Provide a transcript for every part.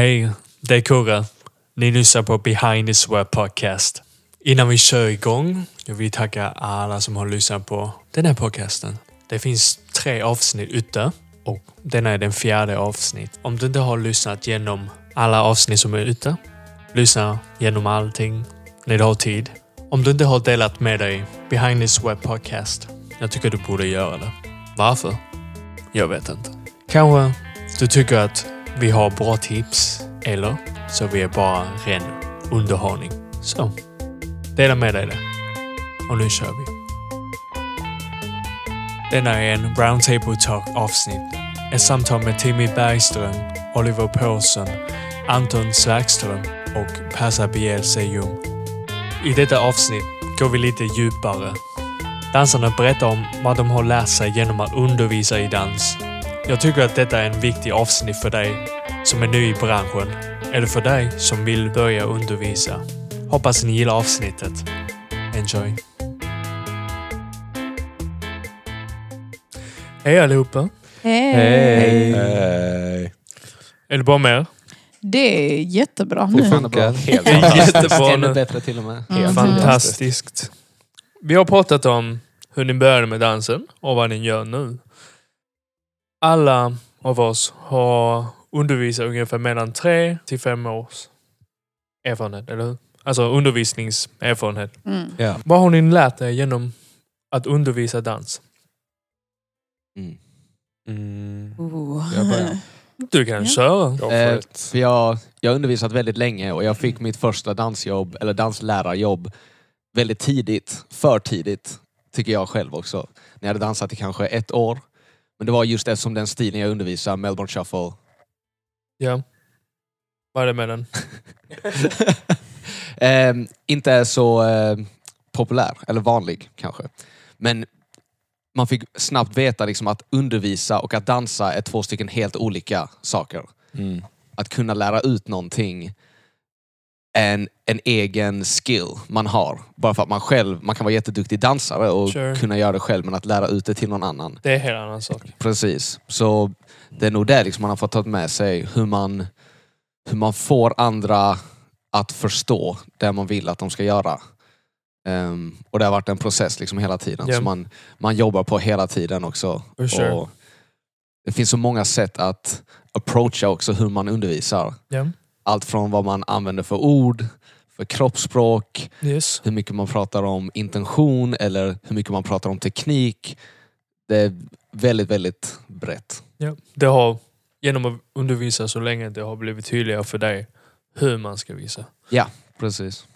Hej, det är Kurre. Ni lyssnar på Behind the Web Podcast. Innan vi kör igång, jag vill tacka alla som har lyssnat på den här podcasten. Det finns tre avsnitt ute och denna är den fjärde avsnitt. Om du inte har lyssnat genom alla avsnitt som är ute, lyssna genom allting när du har tid. Om du inte har delat med dig Behind this Web Podcast, jag tycker du borde göra det. Varför? Jag vet inte. Kanske du tycker att vi har bra tips eller så vi är bara ren underhållning. Så, dela med dig det. Och nu kör vi. Denna är en Roundtable Talk avsnitt. Ett samtal med Timmy Bergström, Oliver Paulsson, Anton Sverkström och Persa Bielsejum. I detta avsnitt går vi lite djupare. Dansarna berättar om vad de har lärt sig genom att undervisa i dans. Jag tycker att detta är en viktig avsnitt för dig som är ny i branschen eller för dig som vill börja undervisa. Hoppas ni gillar avsnittet. Enjoy! Hej allihopa! Hej. Hej. Är det bra med er? Det är jättebra nu. Fortfarande bra. Helt Det är jättebra Ännu nu. bättre till och med. Mm. Fantastiskt. Vi har pratat om hur ni började med dansen och vad ni gör nu. Alla av oss har undervisat ungefär mellan tre till fem års erfarenhet, eller hur? Alltså undervisningserfarenhet. Mm. Ja. Vad har ni lärt er genom att undervisa dans? Mm. Mm. Jag. Du kan Ja. köra. For Eh, för jag, jag har undervisat väldigt länge och jag fick mitt första dansjobb, eller danslärarjobb, väldigt tidigt. För tidigt, tycker jag själv också. När jag hade dansat i kanske ett år. Men det var just eftersom den stilen jag undervisade, Melbourne Shuffle. Ja. Vad är det med den? eh, inte är så eh, populär, eller vanlig kanske. Men man fick snabbt veta liksom, att undervisa och att dansa är två stycken helt olika saker. Mm. Att kunna lära ut någonting en, en egen skill man har. Bara för att man själv, man kan vara jätteduktig dansare och Sure. kunna göra det själv, men att lära ut det till någon annan. Det är en helt annan sak. Precis. Så det är nog det liksom man har fått ta med sig, hur man, hur man får andra att förstå det man vill att de ska göra. Ehm, och det har varit en process liksom hela tiden, Ja. som man, man jobbar på hela tiden också. Sure. Och det finns så många sätt att approacha också hur man undervisar. Ja. Allt från vad man använder för ord, för kroppsspråk, Yes. hur mycket man pratar om intention eller hur mycket man pratar om teknik. Det är väldigt, väldigt brett. Ja. Det har, genom att undervisa så länge, det har blivit tydligare för dig hur man ska visa. Precis.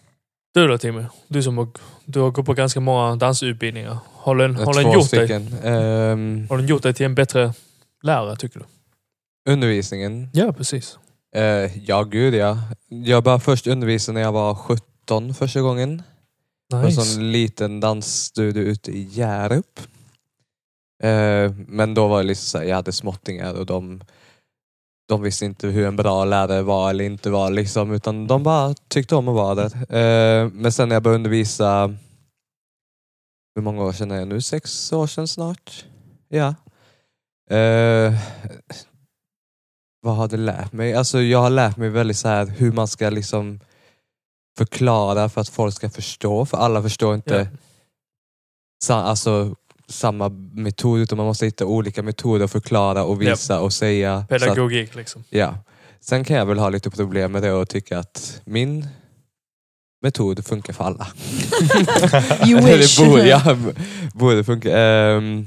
Du då Timmy? Du som har, du har gått på ganska många dansutbildningar. Har den, har den, gjort, dig. Ehm, har den gjort dig till en bättre lärare tycker du? undervisningen. Ja, precis. Eh, ja, gud ja. Jag började först undervisa när jag var 17 första gången. På en Nice. sån liten dansstudio ute i Hjärup. Eh, men då var det liksom så här, jag hade småttingar och de, de visste inte hur en bra lärare var eller inte var. Liksom, utan de bara tyckte om att vara där. Eh, men sen när jag började undervisa, hur många år sedan är det nu? Sex år sedan snart? Ja. Eh, vad har det lärt mig? Alltså jag har lärt mig väldigt så här hur man ska liksom förklara för att folk ska förstå. För alla förstår inte Ja. sa, alltså, samma metod utan man måste hitta olika metoder att förklara och visa och säga. Så att, Pedagogik liksom. ja. Sen kan jag väl ha lite problem med det och tycka att min metod funkar för alla. You wish. det borde, ja, borde funka. Ehm,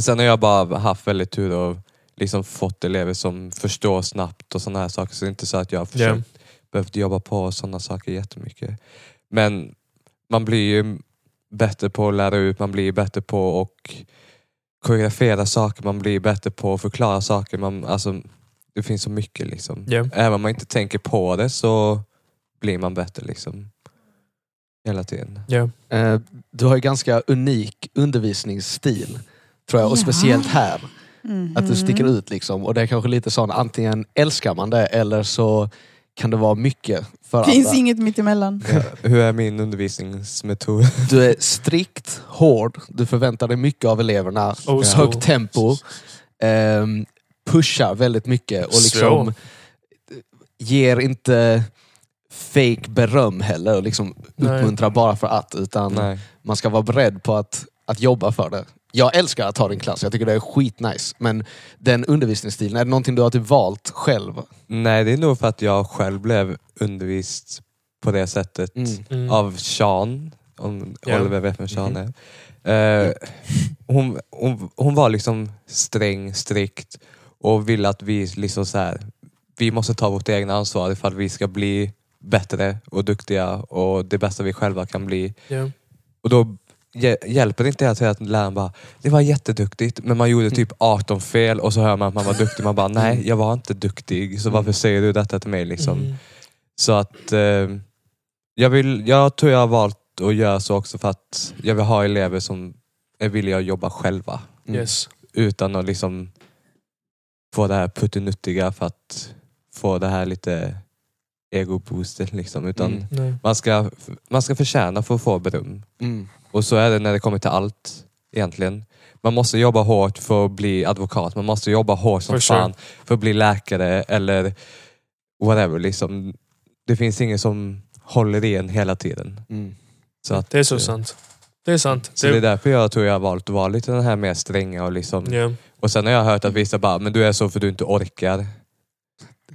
sen har jag bara haft väldigt tur och liksom fått elever som förstår snabbt och sådana här saker. Så det är inte så att jag har försökt, behövt jobba på sådana saker jättemycket. Men man blir ju bättre på att lära ut, man blir bättre på att koreografera saker, man blir bättre på att förklara saker. Man, alltså, det finns så mycket liksom. Ja. Även om man inte tänker på det så blir man bättre liksom. Hela tiden. Eh, Du har ju ganska unik undervisningsstil, tror jag. Och Ja. speciellt här. Mhm. Att du sticker ut liksom. Och det är kanske lite sån, antingen älskar man det eller så kan det vara mycket för Finns andra. inget mittemellan. Hur är min undervisningsmetod? Du är strikt, hård, du förväntar dig mycket av eleverna, Oh, så. högt tempo, ehm, pushar väldigt mycket och liksom ger inte fake beröm heller, och liksom Nej. uppmuntrar bara för att. Utan Nej. man ska vara beredd på att, att jobba för det. Jag älskar att ta din klass, jag tycker det är skitnice. Men den undervisningsstilen, är det någonting du har typ valt själv? Nej, det är nog för att jag själv blev undervist på det sättet Mm. Mm. av Sean, om Ja. Oliver vet vem Sean är. Eh, hon, hon, hon var liksom sträng, strikt och ville att vi liksom så här, vi måste ta vårt egna ansvar ifall vi ska bli bättre och duktiga och det bästa vi själva kan bli. Ja. Och då hj- hjälper inte att säga att läraren bara, det var jätteduktigt men man gjorde typ 18 fel och så hör man att man var duktig. Man bara, nej jag var inte duktig så varför säger du detta till mig liksom? Mm. Så att eh, jag, vill, jag tror jag har valt att göra så också för att jag vill ha elever som är villiga att jobba själva. Mm. Yes. Utan att liksom få det här puttinuttiga för att få det här lite ego-booster. Liksom. Utan Mm. Man, ska, man ska förtjäna för att få beröm. Mm. Och så är det när det kommer till allt egentligen. Man måste jobba hårt för att bli advokat. Man måste jobba hårt som For sure. fan för att bli läkare eller whatever. Liksom. Det finns ingen som håller i en hela tiden. Mm. Så, att, Det är så eh, sant. Det är sant. Så det är därför jag tror jag har valt att vara lite den här mer stränga och liksom Ja. Och sen har jag hört att vissa bara, men du är så för du inte orkar.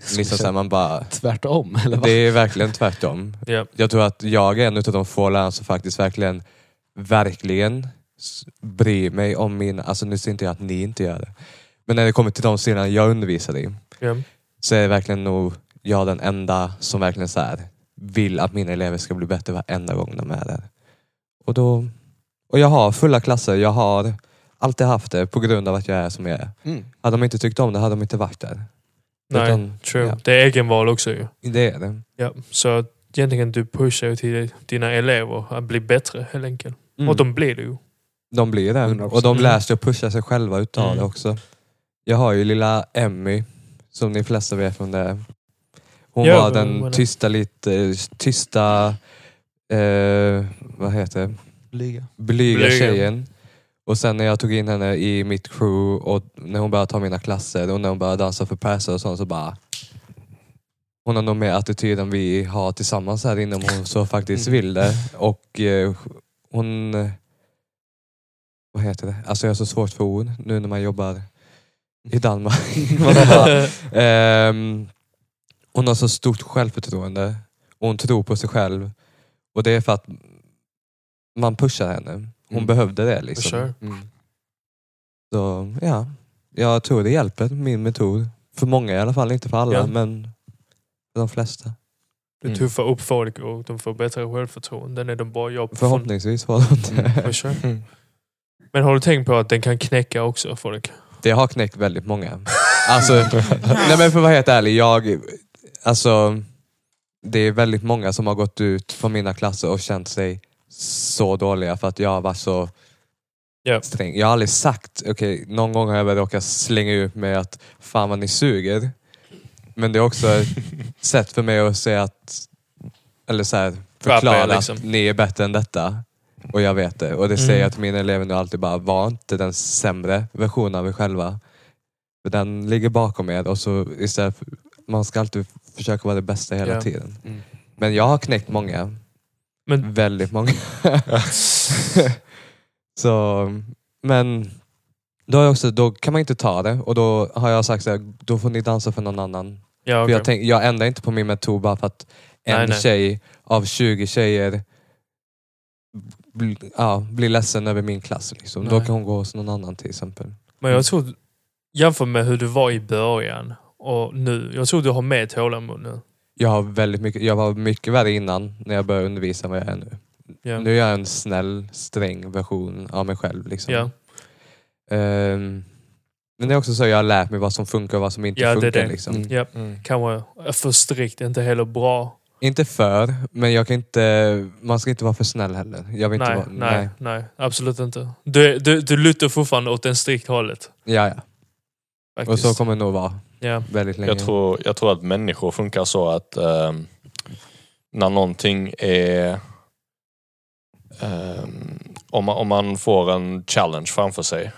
Liksom så man bara, Tvärtom, eller vad? det är verkligen tvärtom. Ja. Jag tror att jag är en av de få lärare som faktiskt verkligen, verkligen bryr mig om mina, alltså nu säger inte jag att ni inte gör det. Men när det kommer till de sidorna jag undervisar i, Ja. så är verkligen nog jag den enda som verkligen så här, vill att mina elever ska bli bättre varenda gång de är där. Och, då, och jag har fulla klasser, jag har alltid haft det på grund av att jag är som jag är. Mm. Hade de inte tyckt om det hade de inte varit där. Nej, Utan, true. ja. Det är egenval också ju. Det är det. Ja. Så egentligen du pushar ju till dina elever att bli bättre helt enkelt. Mm. Och de blir det ju. De blir det. 100%. Och de lär sig att pusha sig själva utav Mm. det också. Jag har ju lilla Emmy, som de flesta vet vem det är. Hon Ja, var den men- tysta, lite tysta, eh, vad heter det? Blyga. blyga Blyga. tjejen. Och sen när jag tog in henne i mitt crew och när hon började ta mina klasser och när hon började dansa för Persa och sånt så bara hon har nog mer attityd än vi har tillsammans här inne om hon så faktiskt Mm. vill det. Och eh, hon... Vad heter det? Alltså jag har så svårt för ord nu när man jobbar i Danmark. Ehm, hon har så stort självförtroende och hon tror på sig själv. Och det är för att man pushar henne. Hon Mm. behövde det. Liksom. sure. Mm. Så ja, jag tror det hjälper, min metod. För många i alla fall, inte för alla, Ja. men för de flesta. Du Mm. tuffar upp folk och de får bättre självförtroende när de bara jobbar. Förhoppningsvis var det inte. Mm. Mm. Men har du tänkt på att den kan knäcka också folk? Det har knäckt väldigt många. Alltså, nej men för att vara helt ärlig, jag, alltså, det är väldigt många som har gått ut från mina klasser och känt sig så dåliga för att jag har varit så Ja. sträng. Jag har aldrig sagt, okej, någon gång har jag väl råkat slänga ut mig att fan vad ni suger. Men det är också ett sätt för mig att säga att, eller så här, förklara er, liksom. att ni är bättre än detta. Och jag vet det. Och det Mm. säger jag till mina elever nu alltid bara, var inte den sämre versionen av er själva. För den ligger bakom er och så istället för, man ska alltid försöka vara det bästa hela Ja. tiden. Mm. Men jag har knäckt många. Men Väldigt många. så, men då, har jag också, då kan man inte ta det och då har jag sagt så här, då får ni dansa för någon annan. Ja, För okej. jag, tänk, jag ändrar inte på min metod bara för att en Nej, nej. tjej av 20 tjejer bli, ja, blir ledsen över min klass. Liksom. Då kan hon gå hos någon annan till exempel. Men jag tror, jämför med hur du var i början och nu. Jag tror du har mer tålamod nu. Jag, har väldigt mycket, jag var mycket värre innan när jag började undervisa än vad jag är nu. Ja. Nu är jag en snäll, sträng version av mig själv. Liksom. Ja. Ehm, men det är också så jag har lärt mig vad som funkar och vad som inte Ja, det är funkar. det. Liksom. Mm. Ja, Mm. kanske för strikt, inte heller bra. Inte för, men jag kan inte, man ska inte vara för snäll heller. Jag vill Nej, inte vara, nej, nej, absolut inte. Du, du, du lutar fortfarande åt det strikt hållet. Ja, ja. Faktiskt. Och så kommer det nog vara ja. väldigt länge. Jag tror, jag tror att människor funkar så att ehm, när någonting är... ehm, om, man, om man får en challenge framför sig,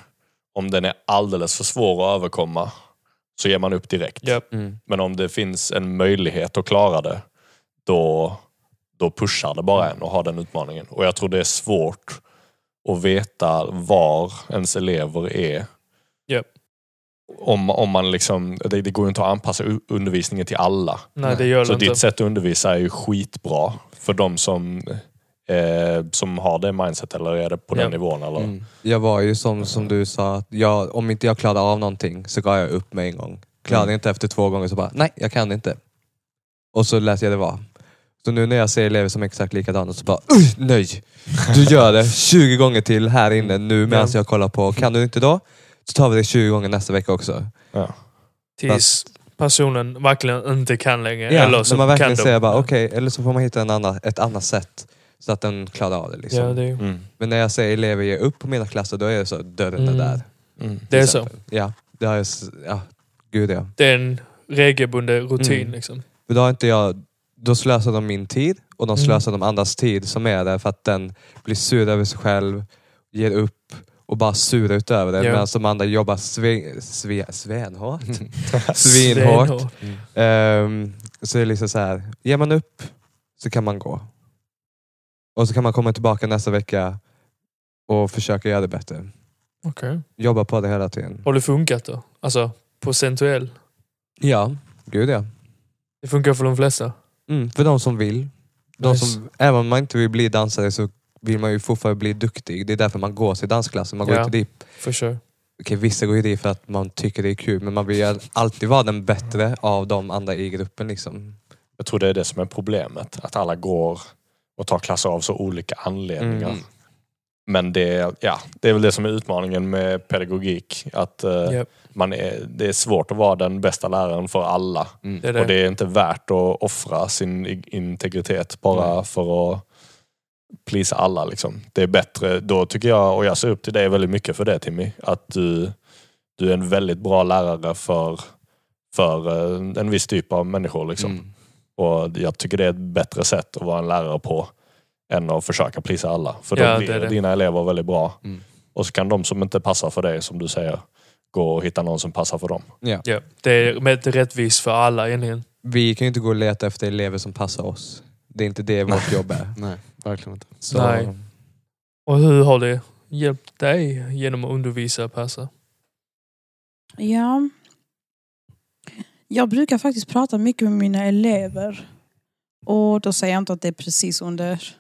om den är alldeles för svår att överkomma, så ger man upp direkt. Japp. Mm. Men om det finns en möjlighet att klara det, då, då pushar det bara en och har den utmaningen. Och jag tror det är svårt att veta var ens elever är. Japp. Om, om man liksom, det, det går ju inte att anpassa undervisningen till alla. Nej, det gör Så det ditt inte. sätt att undervisa är ju skitbra för de som, eh, som har det mindset eller är det på Ja. den nivån. Eller? Mm. Jag var ju som, som du sa, att jag, om inte jag klarade av någonting så gav jag upp med en gång. Klarade Mm. inte efter två gånger så bara, nej jag kan inte. Och så lät jag det vara. Så nu när jag ser elever som är exakt likadana så bara, "Uj, nej! Du gör det 20 gånger till här inne nu medan Ja. jag kollar på. Kan du inte då? Så tar vi det 20 gånger nästa vecka också. Ja. Tills personen verkligen inte kan längre. Ja, eller så när man verkligen kan de. säger bara okej, eller så får man hitta en annan, ett annat sätt så att den klarar av det. Liksom. Ja, det, är- Mm. Men när jag ser elever ge upp på mina klasser, då är det så, dörren Mm. är där. Mm. det är så. Ja, det har jag, s- ja, gud ja. Det är en regelbunden rutin. Mm. Liksom. För då har inte jag, då slösar de min tid och de Mm. slösar de andras tid som är där för att den blir sur över sig själv, ger upp och bara sur utöver det. Ja. Medan de andra jobbar sve, sve, svenhårt. Svinhårt. Stenhårt. Ehm, så det är liksom så här, ger man upp så kan man gå. Och så kan man komma tillbaka nästa vecka och försöka göra det bättre. Okej. Jobba på det hela tiden. Har det funkat då? Alltså procentuell? Ja, gud ja. Det funkar för de flesta? Mm, för de som vill. De Nice. som, även om man inte vill bli dansare så vill man ju fortfarande bli duktig. Det är därför man går till dansklassen. Man går Ja. inte dit. For sure. Okej, vissa går ju dit för att man tycker det är kul men man vill ju alltid vara den bättre av de andra i gruppen. Liksom. Jag tror det är det som är problemet. Att alla går och tar klasser av så olika anledningar. Mm. Men det, ja, det är väl det som är utmaningen med pedagogik. Att eh, Japp. man är, det är svårt att vara den bästa läraren för alla. Mm. Det det. Och det är inte värt att offra sin integritet bara Mm. för att plisa alla. Liksom. Det är bättre, då tycker jag, och jag ser upp till dig väldigt mycket för det Timmy, att du, du är en väldigt bra lärare för, för eh, en viss typ av människor. Liksom. Mm. Och jag tycker det är ett bättre sätt att vara en lärare på än att försöka plisa alla. För Ja, då det är blir det. dina elever väldigt bra. Mm. Och så kan de som inte passar för dig, som du säger, gå och hitta någon som passar för dem. Ja. Ja. Det är med rättvist för alla egentligen. Vi kan ju inte gå och leta efter elever som passar oss. Det är inte det vårt jobb är. Nej, verkligen inte. Så, Nej. Och hur har det hjälpt dig genom att undervisa och passa? Ja. Jag brukar faktiskt prata mycket med mina elever. Och då säger jag inte att det är precis under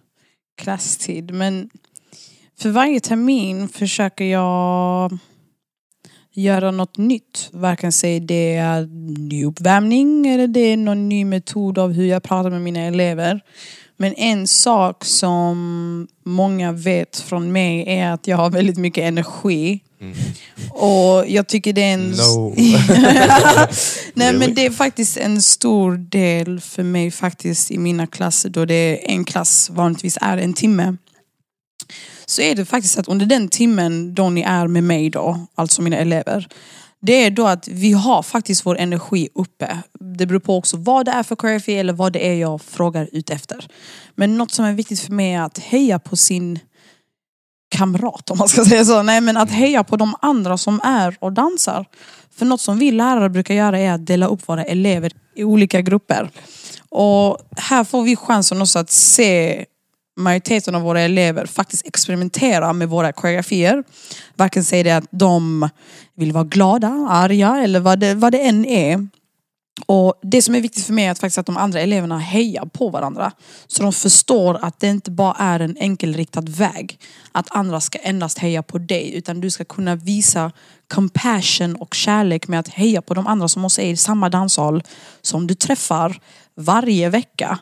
klasstid. Men för varje termin försöker jag göra något nytt. Varken säga det är ny uppvärmning eller det är någon ny metod av hur jag pratar med mina elever. Men en sak som många vet från mig är att jag har väldigt mycket energi. Mm. Och jag tycker det är en... No. Nej men det är faktiskt en stor del för mig faktiskt i mina klasser då det är en klass vanligtvis är en timme. Så är det faktiskt att under den timmen då ni är med mig då, alltså mina elever. Det är då att vi har faktiskt vår energi uppe. Det beror på också vad det är för koreografi eller vad det är jag frågar ut efter. Men något som är viktigt för mig är att heja på sin kamrat om man ska säga så. Nej men att heja på de andra som är och dansar. För något som vi lärare brukar göra är att dela upp våra elever i olika grupper. Och här får vi chansen också att se majoriteten av våra elever faktiskt experimenterar med våra koreografier. Varken säger det att de vill vara glada, arga eller vad det, vad det än är. Och det som är viktigt för mig är att, faktiskt att de andra eleverna hejar på varandra. Så de förstår att det inte bara är en enkelriktad väg. Att andra ska endast heja på dig. Utan du ska kunna visa compassion och kärlek med att heja på de andra som också är i samma danshall. Som du träffar varje vecka.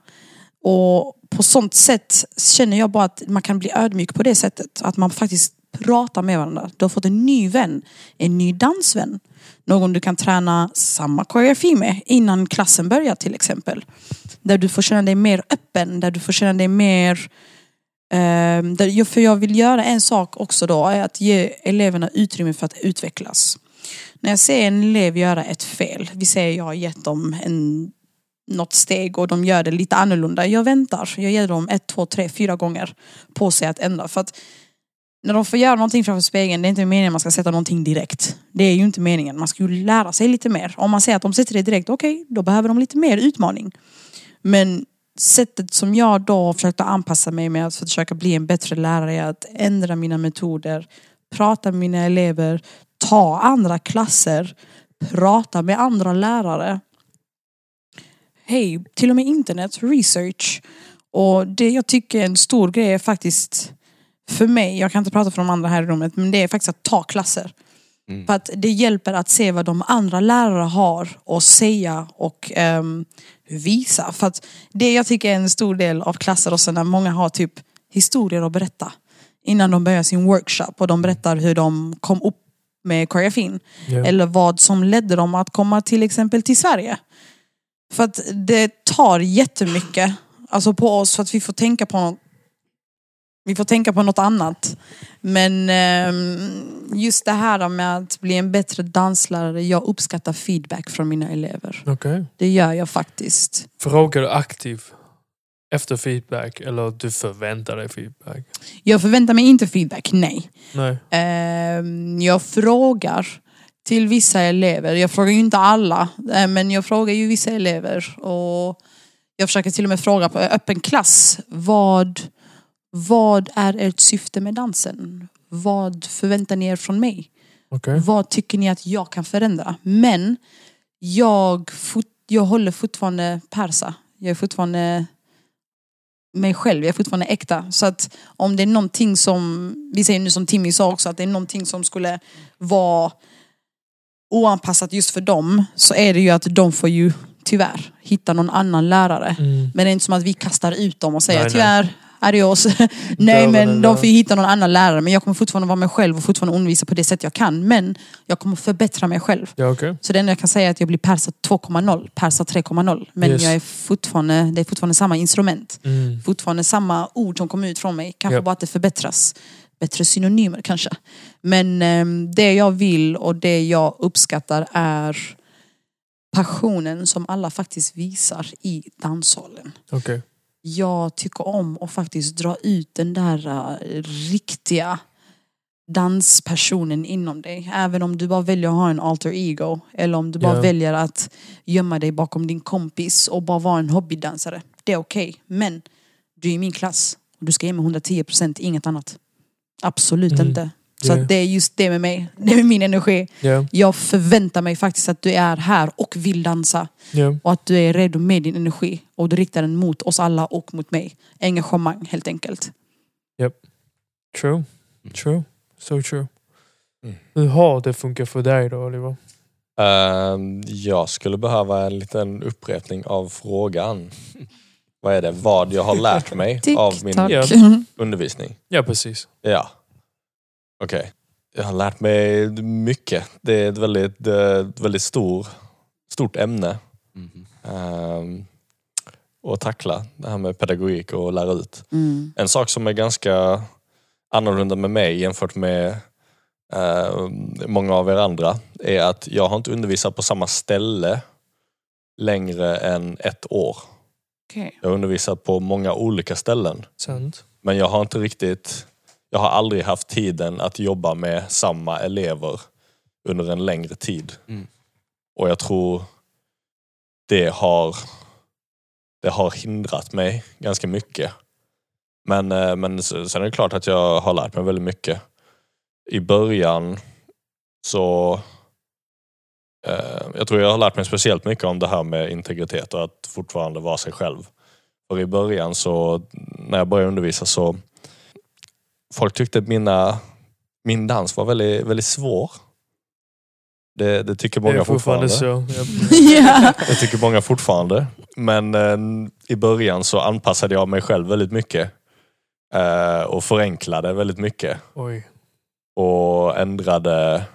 Och på sånt sätt känner jag bara att man kan bli ödmjuk på det sättet. Att man faktiskt pratar med varandra. Du har fått en ny vän. En ny dansvän. Någon du kan träna samma koreografi med innan klassen börjar till exempel. Där du får känna dig mer öppen, där du får känna dig mer... Um, där, för jag vill göra en sak också då, är att ge eleverna utrymme för att utvecklas. När jag ser en elev göra ett fel, vi säger jag har gett dem en, något steg och de gör det lite annorlunda. Jag väntar, jag ger dem ett, två, tre, fyra gånger på sig att ändra. För att när de får göra någonting framför spegeln, det är inte meningen att man ska sätta någonting direkt. Det är ju inte meningen. Man ska ju lära sig lite mer. Om man säger att de sätter det direkt, okej, då behöver de lite mer utmaning. Men sättet som jag då försökte anpassa mig med att försöka bli en bättre lärare är att ändra mina metoder, prata med mina elever, ta andra klasser, prata med andra lärare. Hej, till och med internet, research. Och det jag tycker är en stor grej är faktiskt för mig, jag kan inte prata för de andra här i rummet, men det är faktiskt att ta klasser. Mm. För att det hjälper att se vad de andra lärare har att säga och ehm, visa. För att det jag tycker är en stor del av klasser och när många har typ historier att berätta. Innan de börjar sin workshop och de berättar hur de kom upp med koreografin. Ja. Eller vad som ledde dem att komma till exempel till Sverige. För att det tar jättemycket alltså på oss för att vi får tänka på något vi får tänka på något annat. Men ehm, just det här med att bli en bättre danslärare, jag uppskattar feedback från mina elever. Okej. Det gör jag faktiskt. Frågar du aktiv efter feedback eller du förväntar dig feedback? Jag förväntar mig inte feedback, nej. Nej. Ehm, jag frågar till vissa elever. Jag frågar ju inte alla, eh, men jag frågar ju vissa elever. Och jag försöker till och med fråga på öppen klass. Vad, vad är ert syfte med dansen? Vad förväntar ni er från mig? Okej. Vad tycker ni att jag kan förändra? Men jag, fot, jag håller fortfarande persa. Jag är fortfarande mig själv, jag är fortfarande äkta. Så att om det är någonting som, vi säger nu som Timmy sa också, att det är någonting som skulle vara oanpassat just för dem, så är det ju att de får ju tyvärr hitta någon annan lärare. Mm. Men det är inte som att vi kastar ut dem och säger Nej, nej. tyvärr, adios. Nej Dörren är men de får ju hitta någon annan lärare. Men jag kommer fortfarande vara mig själv och fortfarande undervisa på det sätt jag kan. Men jag kommer förbättra mig själv. Ja, okej. Så det enda jag kan säga är att jag blir Persa 2.0, Persa 3.0. Men Yes. jag är fortfarande, det är fortfarande samma instrument. Mm. Fortfarande samma ord som kommer ut från mig. Kanske Japp. bara att det förbättras. Bättre synonymer kanske. Men ehm, det jag vill och det jag uppskattar är passionen som alla faktiskt visar i danssalen. Okej. Jag tycker om att faktiskt dra ut den där eh, riktiga danspersonen inom dig. Även om du bara väljer att ha en alter ego. Eller om du bara Ja. väljer att gömma dig bakom din kompis och bara vara en hobbydansare. Det är okej. Men du är i min klass. Och du ska ge mig 110% inget annat. Absolut Mm. inte. Så att det är just det med mig. Det är min energi. Ja. Jag förväntar mig faktiskt att du är här och vill dansa. Ja. Och att du är redo med din energi. Och du riktar den mot oss alla och mot mig. Engagemang helt enkelt. True. True. So true. Mm. Hur har det funkat för dig då Oliver? Ehm, jag skulle behöva en liten upprepning av frågan. Vad är det? Vad jag har lärt mig av min. Ja. undervisning? Ja, precis. Ja. Okej. Jag har lärt mig mycket. Det är ett väldigt, eh, ett väldigt stor, stort ämne Mhm. ehm, att tackla. Det här med pedagogik och lära ut. Mm. En sak som är ganska annorlunda med mig jämfört med eh, många av er andra är att jag har inte undervisat på samma ställe längre än ett år. Okej. Jag har undervisat på många olika ställen. Sant. Men jag har inte riktigt, jag har aldrig haft tiden att jobba med samma elever under en längre tid. Mm. Och jag tror det har, det har hindrat mig ganska mycket. Men, eh, men sen är det klart att jag har lärt mig väldigt mycket. I början så jag tror jag har lärt mig speciellt mycket om det här med integritet och att fortfarande vara sig själv. För i början så, när jag började undervisa så folk tyckte att mina, min dans var väldigt, väldigt svår. Det, det tycker Det många fortfarande fortfarande. så. Det tycker många fortfarande. Men eh, i början så anpassade jag mig själv väldigt mycket. Eh, och förenklade väldigt mycket. Oj. Och ändrade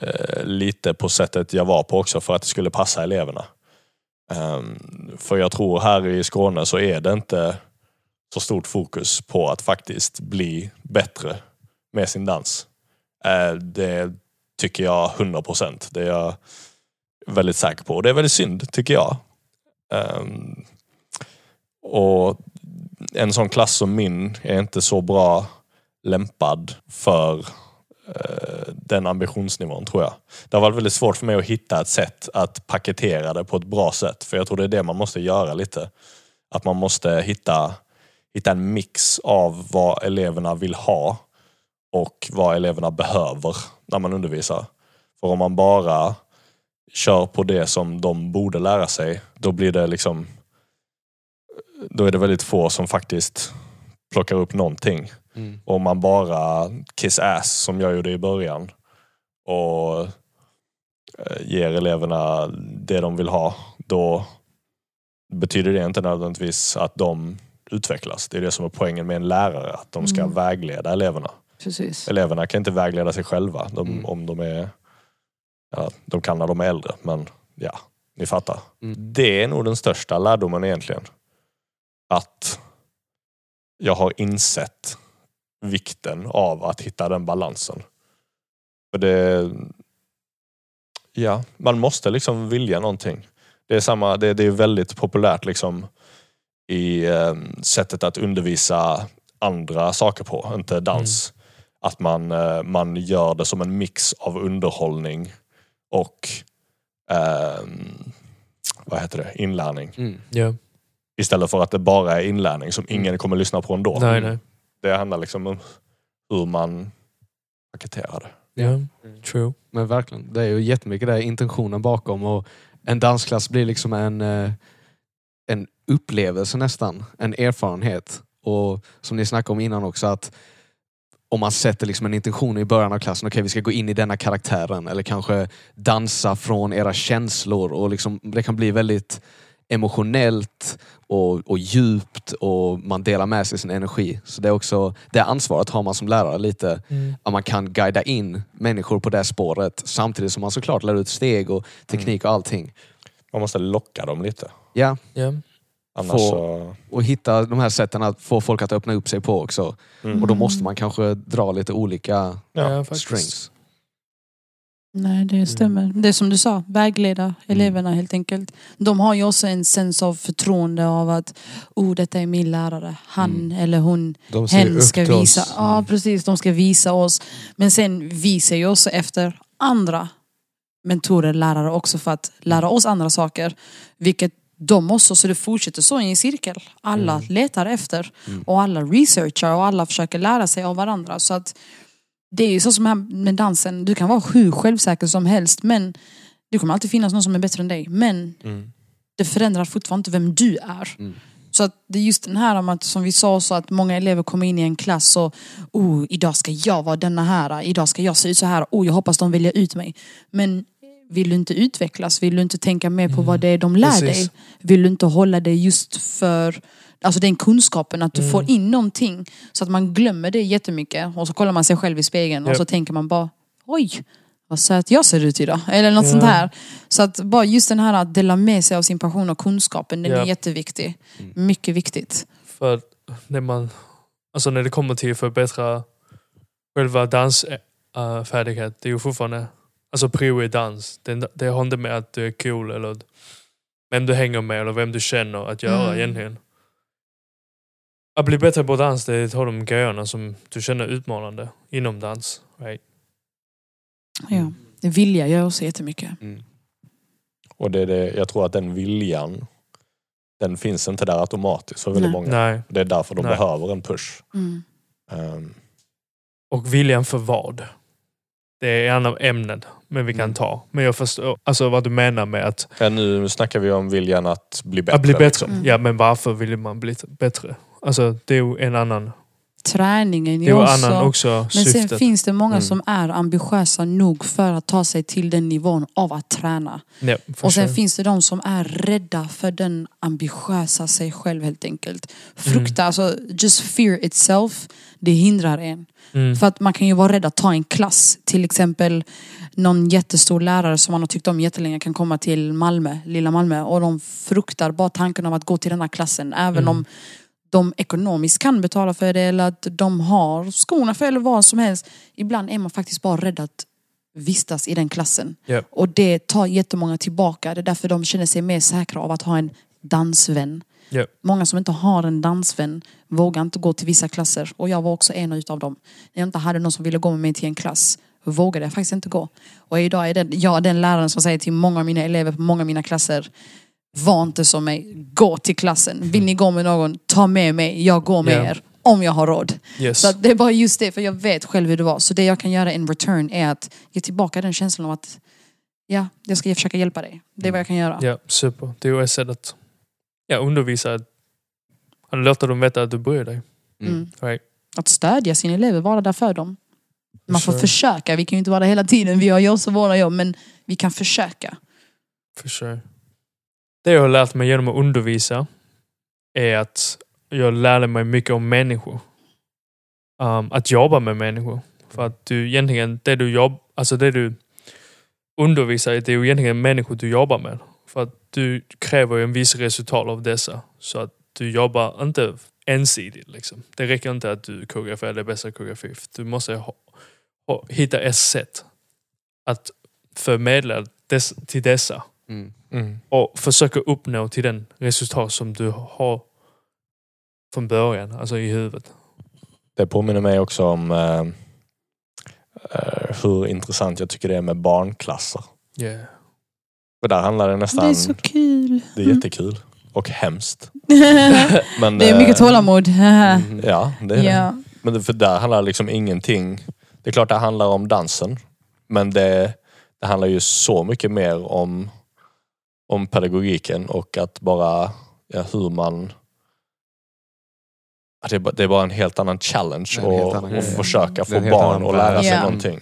eh, lite på sättet jag var på också för att det skulle passa eleverna. Ehm, för jag tror här i Skåne så är det inte så stort fokus på att faktiskt bli bättre med sin dans. Eh, det tycker jag 100%. Det är jag väldigt säker på. Och det är väldigt synd, tycker jag. Ehm, och en sån klass som min är inte så bra lämpad för den ambitionsnivån tror jag. Det har varit väldigt svårt för mig att hitta ett sätt att paketera det på ett bra sätt. För jag tror det är det man måste göra lite. Att man måste hitta, hitta en mix av vad eleverna vill ha och vad eleverna behöver när man undervisar. För om man bara kör på det som de borde lära sig, då blir det liksom då är det väldigt få som faktiskt plockar upp någonting. Mm. Om man bara kiss ass som jag gjorde i början och eh, ger eleverna det de vill ha, då betyder det inte nödvändigtvis att de utvecklas. Det är det som är poängen med en lärare, att de ska Mm. vägleda eleverna. Precis. Eleverna kan inte vägleda sig själva de, Mm. om de är... Ja, de kan när de är äldre, men ja, ni fattar. Mm. Det är nog den största lärdomen egentligen. Att jag har insett vikten av att hitta den balansen. För det... Ja, man måste liksom vilja någonting. Det är, samma, det, det är väldigt populärt liksom i eh, sättet att undervisa andra saker på, inte dans. Att man, eh, man gör det som en mix av underhållning och ehm, vad heter det? inlärning. Mm. Ja. Istället för att det bara är inlärning som ingen kommer lyssna på ändå. Nej, nej. Det handlar liksom om hur man paketerar det. Ja. True. Men verkligen, det är ju jättemycket det intentionen bakom och en dansklass blir liksom en, eh, en upplevelse nästan, en erfarenhet. Och som ni snackade om innan också att om man sätter liksom en intention i början av klassen, okej vi ska gå in i denna karaktären eller kanske dansa från era känslor och liksom, det kan bli väldigt emotionellt och, och djupt och man delar med sig sin energi. Så det är också, det ansvaret har man som lärare lite Mm. att man kan guida in människor på det spåret samtidigt som man såklart lär ut steg och teknik och allting. Man måste locka dem lite. Ja, Ja. Annars Få- så... och hitta de här sätten att få folk att öppna upp sig på också. Mm. Och då måste man kanske dra lite olika Ja, strings. Nej, det stämmer. Det är som du sa, vägleda eleverna helt enkelt. De har ju också en sens av förtroende av att oh, detta är min lärare. Han Mm. eller hon, De hen ska visa. oss. Ja, precis. De ska visa oss. Men sen visar ju också efter andra mentorer, lärare också för att lära oss andra saker. Vilket de också, så det fortsätter så i en cirkel. Alla letar efter Mm. och alla researchar och alla försöker lära sig av varandra. Så att det är ju så som här med dansen, du kan vara hur självsäker som helst men det kommer alltid finnas någon som är bättre än dig. Men Mm. det förändrar fortfarande inte vem du är. Mm. Så att det är just den här om att, som vi sa, så att många elever kommer in i en klass och oh, idag ska jag vara denna här, idag ska jag se ut så här, oh, jag hoppas de väljer ut mig. Men vill du inte utvecklas, vill du inte tänka mer på vad det är de lär Precis. dig, vill du inte hålla det just för Alltså den kunskapen, att du får in någonting så att man glömmer det jättemycket och så kollar man sig själv i spegeln och Japp. så tänker man bara Oj, vad söt jag ser ut idag. Eller något sånt Ja. här. Så att bara just den här att dela med sig av sin passion och kunskapen, den är Japp. jätteviktig. Mycket viktigt. För när man, alltså när det kommer till att förbättra själva dansfärdighet, det är ju fortfarande, alltså prio i dans. Det, det har inte med att du är cool eller vem du hänger med eller vem du känner att göra Mm. egentligen. Att bli bättre på dans, det är att ha de grejerna som du känner utmanande inom dans. Right? Ja. Det vilja gör också jättemycket. Mm. Och det är det, jag tror att den viljan, den finns inte där automatiskt för väldigt Nej. många. Nej. Det är därför de Nej. behöver en push. Mm. Ehm, Och viljan för vad? Det är en av ämnen men vi kan Mm. ta. Men jag förstår alltså vad du menar med att, ja, nu snackar vi om viljan att bli bättre. att bli bättre. liksom. Mm. Ja men varför vill man bli bättre? Alltså det är ju en annan, Träningen är också... annan också Men sen syftet. finns det många Mm. som är ambitiösa nog för att ta sig till den nivån av att träna. Ja, Och sen sure. finns det de som är rädda för den ambitiösa sig själv helt enkelt. Frukta, alltså just fear itself, det hindrar en. mm. För att man kan ju vara rädd att ta en klass. Till exempel någon jättestor lärare som man har tyckt om jättelänge kan komma till Malmö, lilla Malmö. Och de fruktar bara tanken av att gå till den här klassen. Även Mm. om de ekonomiskt kan betala för det eller att de har skorna för eller vad som helst. Ibland är man faktiskt bara rädd att vistas i den klassen. Ja. Och det tar jättemånga tillbaka. Det är därför de känner sig mer säkra av att ha en dansvän. Ja. Många som inte har en dansvän vågar inte gå till vissa klasser. Och jag var också en utav dem. När jag inte hade någon som ville gå med mig till en klass vågade jag faktiskt inte gå. Och idag är det, jag den läraren som säger till många av mina elever på många av mina klasser var inte som mig, gå till klassen. Vill ni gå med någon, ta med mig, jag går med Ja. er. Om jag har råd. Yes. Så att det är bara just det, för jag vet själv hur det var. Så det jag kan göra in return är att ge tillbaka den känslan av att ja, jag ska försöka hjälpa dig. Det är vad jag kan göra. Ja, super. Det är ett sätt att ja, undervisa. Att låta dem veta att du bryr dig. Mm. Right. Att stödja sina elever, vara där för dem. Man får Sure. försöka, vi kan ju inte vara där hela tiden. Vi har ju också våra jobb, men vi kan försöka. For sure. Det jag har lärt mig genom att undervisa är att jag lärde mig mycket om människor. Um, att jobba med människor. För att du egentligen, det du jobb, alltså det du undervisar i, det är ju egentligen människor du jobbar med. För att du kräver ju en viss resultat av dessa. Så att du jobbar inte ensidigt. Liksom. Det räcker inte att du koreograferar det bästa koreografi. Du måste ha, ha, hitta ett sätt att förmedla dess, till dessa Mm. Mm. och försöka uppnå till den resultat som du har från början, alltså i huvudet. Det påminner mig också om eh, eh, hur intressant jag tycker det är med barnklasser. Yeah. För där handlar det nästan... Det är så kul. det är jättekul. Och hemskt. Men, det är mycket eh, tålamod. Mm. Ja, det är det. ja. Men det- för där handlar liksom ingenting... Det är klart det handlar om dansen. Men det, det handlar ju så mycket mer om, om pedagogiken och att bara ja, hur man... att Det är, bara, det är bara en helt annan challenge grej. försöka få barn att lära sig Ja. någonting.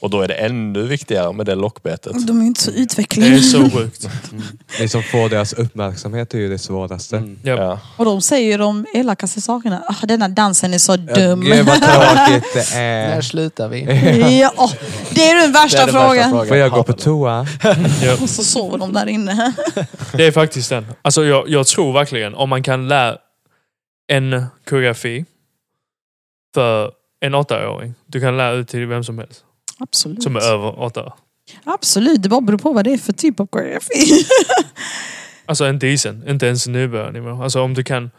Och då är det ännu viktigare med det lockbetet. De är ju inte så Det är utvecklade. så sjukt. Ni som får deras uppmärksamhet är ju det svåraste. Mm. Ja. Ja. Och de säger ju de elakaste sakerna. Ah, denna dansen är så dum. Gud vad tråkigt det är. slutar vi? ja, åh, det är den värsta, frågan. Får jag gå på toa? Ja. Och så sover de där inne. Det är faktiskt den. Alltså jag, jag tror verkligen om man kan lära en koreografi för en åttaåring. Du kan lära ut till vem som helst Absolut. som är över åtta. Absolut, det bara beror på vad det är för typ av koreografi. Alltså inte isen, inte ens nybörjarnivå. Alltså om du kan...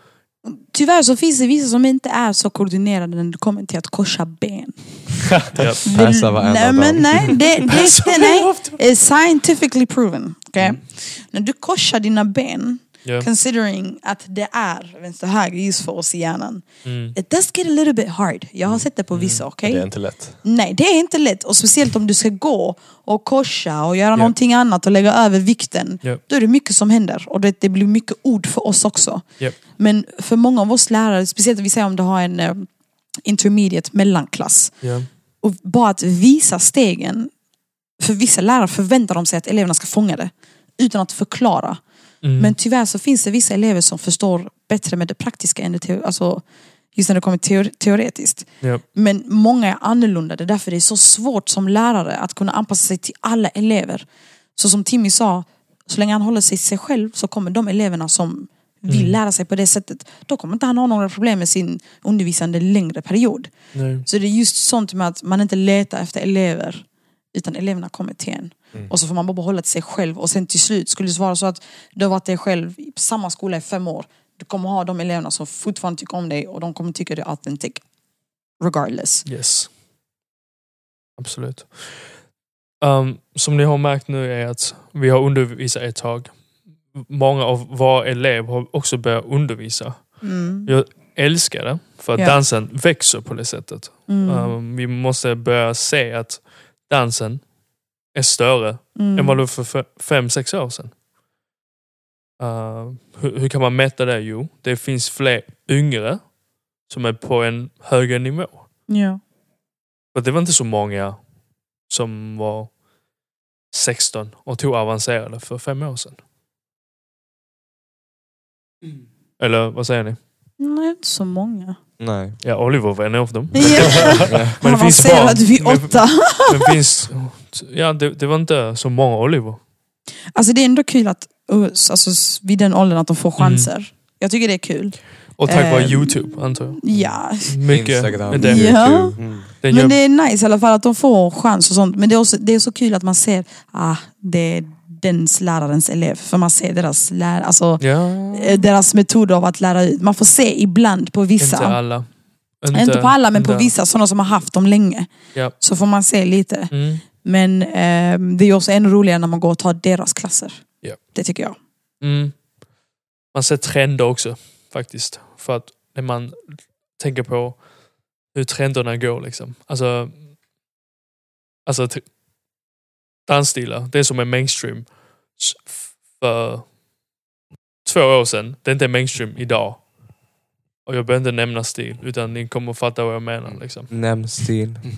Tyvärr så finns det vissa som inte är så koordinerade när det kommer till att korsa ben. Passa var en nej, det, det, det, nej. är scientifically proven. Okay? När du korsar dina ben, Ja. considering att det är vänster höger just för oss i hjärnan. Mm. It does get a little bit hard. Jag har sett det på vissa, okej? Det är inte lätt. Nej, det är inte lätt. Och speciellt om du ska gå och korsa och göra någonting annat och lägga över vikten. Ja. Då är det mycket som händer. Och det, det blir mycket ord för oss också. Ja. Men för många av oss lärare, speciellt vi säger om du har en eh, intermediate mellanklass. Ja. Och bara att visa stegen. För vissa lärare förväntar de sig att eleverna ska fånga det. Utan att förklara. Mm. Men tyvärr så finns det vissa elever som förstår bättre med det praktiska än det teo- alltså, just när det kommer teor- teoretiskt. Ja. Men många är annorlunda. Det är därför det är så svårt som lärare att kunna anpassa sig till alla elever. Så som Timmy sa, så länge han håller sig till sig själv så kommer de eleverna som vill Mm. lära sig på det sättet, då kommer inte han ha några problem med sin undervisande längre period. Nej. Så det är just sånt med att man inte letar efter elever utan eleverna kommer till en. Och så får man bara behålla till sig själv och sen till slut skulle det vara så att du har varit dig själv på samma skola i fem år. Du kommer ha de eleverna som fortfarande tycker om dig och de kommer tycka det är authentic. Regardless. Yes. Absolut. Um, som ni har märkt nu är att vi har undervisat ett tag. Många av våra elever har också börjat undervisa. Mm. Jag älskar det, för att Ja. dansen växer på det sättet. Mm. Um, vi måste börja se att dansen är större Mm. än vad det var för fe- fem, sex år sedan. Uh, hur, hur kan man mäta det? Jo, det finns fler yngre som är på en högre nivå. Ja. För det var inte så många som var 16 och tog avancerade för fem år sedan. Eller vad säger ni? Nej, inte så många. Nej. Ja, Oliver var en av dem. Ja. Men det finns barn. vid Men- åtta. Men finns... Ja, det, det var inte så många Oliver. Alltså det är ändå kul att uh, alltså, vid den åldern att de får chanser. Jag tycker det är kul. Och tack vare Ehm, Youtube, antar jag. Ja, Mycket. Instagram, Men det, Ja. Mm. men det är nice i alla fall att de får chans och sånt. Men det är, också, det är så kul att man ser, ah, det är dens lärarens elev. För man ser deras, lär, alltså, Ja, eh, deras metod av att lära ut. Man får se ibland på vissa. inte alla. Inte, på alla men på inte- vissa, sådana som har haft dem länge. Ja. Så får man se lite. Mm. Men eh, det är också ännu roligare när man går och tar deras klasser. Ja. Det tycker jag. Mm. Man ser trender också faktiskt. För att när man tänker på hur trenderna går liksom. Alltså, alltså dansstilar, det som är mainstream för två år sedan, det är inte mainstream idag. Och jag behöver inte nämna stil, utan ni kommer att fatta vad jag menar. Liksom. Nämn stil.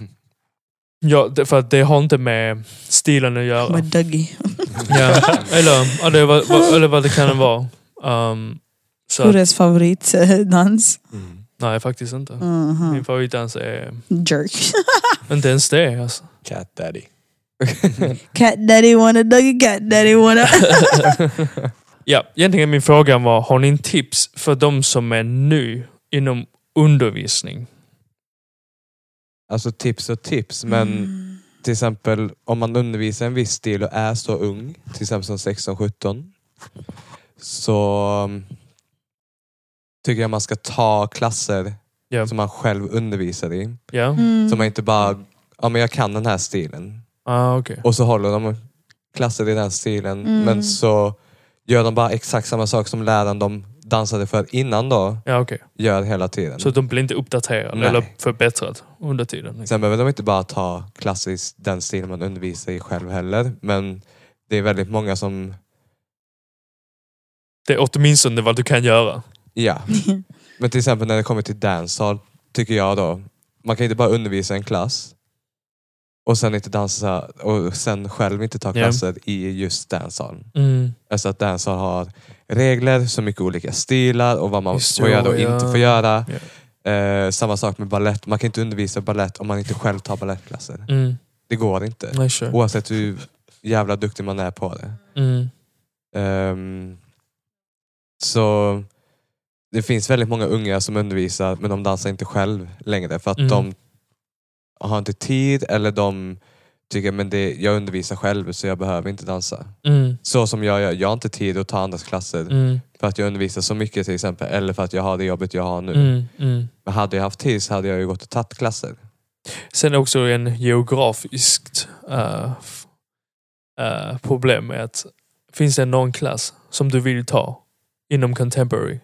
Ja, det, för att det har inte med stilen att göra. Med Dougie. Ja. Eller, var, vad- eller vad det kan vara. Um, så att, Kurres favoritdans. nej, faktiskt inte. Mhm. Min favoritdans är Jerk. inte ens det. Alltså. Cat daddy. Cat daddy wanna Dougie, cat daddy wanna. Ja, egentligen min fråga var, har ni en tips för de som är ny inom undervisning? Alltså tips och tips, men Mm. till exempel om man undervisar en viss stil och är så ung, till exempel som 16-17, så um, tycker jag man ska ta klasser Ja. som man själv undervisar i. Ja? Mm. Så man inte bara, ja men jag kan den här stilen. Ah, okej. Och så håller de klasser i den stilen, Mm. men så gör de bara exakt samma sak som läraren de dansade för innan då, Ja, okej. gör hela tiden. Så de blir inte uppdaterade Nej. eller förbättrad under tiden? Liksom. Sen behöver de inte bara ta klassiskt den stil man undervisar i själv heller, men det är väldigt många som, Det är åtminstone vad du kan göra. ja. Men till exempel när det kommer till dancehall, tycker jag då, man kan inte bara undervisa en klass och sen inte dansa och sen själv inte ta klasser i just dancehall. Mm. Alltså att dancehall har regler, så mycket olika stilar och vad man Just får så, göra och ja. inte får göra. Eh, samma sak med ballett, man kan inte undervisa ballett om man inte själv tar ballettklasser. Mm. Det går inte. Nej, sure. Oavsett hur jävla duktig man är på det. Mm. Ehm, så det finns väldigt många unga som undervisar men de dansar inte själv längre för att Mm. de har inte tid eller de tycker men det, jag undervisar själv så jag behöver inte dansa. Mm. Så som jag gör, jag har inte tid att ta andras klasser Mm. för att jag undervisar så mycket till exempel eller för att jag har det jobbet jag har nu. Mm. Mm. Men hade jag haft tid så hade jag ju gått och tagit klasser. Sen också en geografiskt f- eh, problem med att finns det någon klass som du vill ta inom contemporary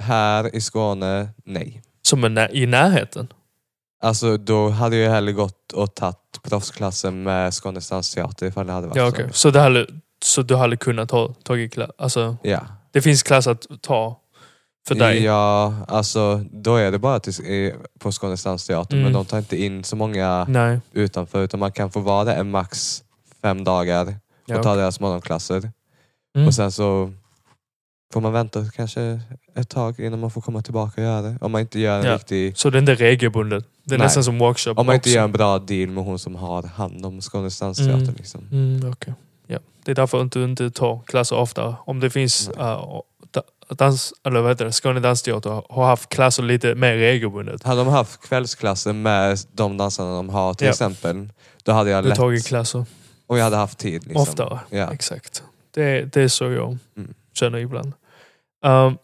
Här i Skåne, nej. som är i närheten? Alltså då hade jag hellre gått och tagit proffsklassen med Skånes dansteater ifall det hade varit Ja, så. okej. Så, det hade, så du hade kunnat ta tagit klass? Alltså, Ja. det finns klass att ta för dig? Ja, alltså då är det bara till, på Skånes dansteater Mm. men de tar inte in så många Nej. utanför utan man kan få vara där en max fem dagar Ja, och ta deras morgonklasser. mm. Och sen så får man vänta kanske ett tag innan man får komma tillbaka och göra det. Om man inte gör en Ja. riktig Så det är inte regelbundet? Det är Nej. nästan som workshop om man inte också. gör en bra deal med hon som har hand om Skånes dansteater. Mm. Liksom. Mm, okej. ja. Det är därför du inte tar klasser ofta. Om det finns Nej. uh, dans, eller vad heter det, Skåne Dansteater har haft klasser lite mer regelbundet. Hade de haft kvällsklasser med de dansarna de har till Ja. exempel, då hade jag Du lätt tagit klasser och jag hade haft tid. Liksom. oftare. Ja. Exakt. Det, det är så jag Mm. Känner ibland. Um,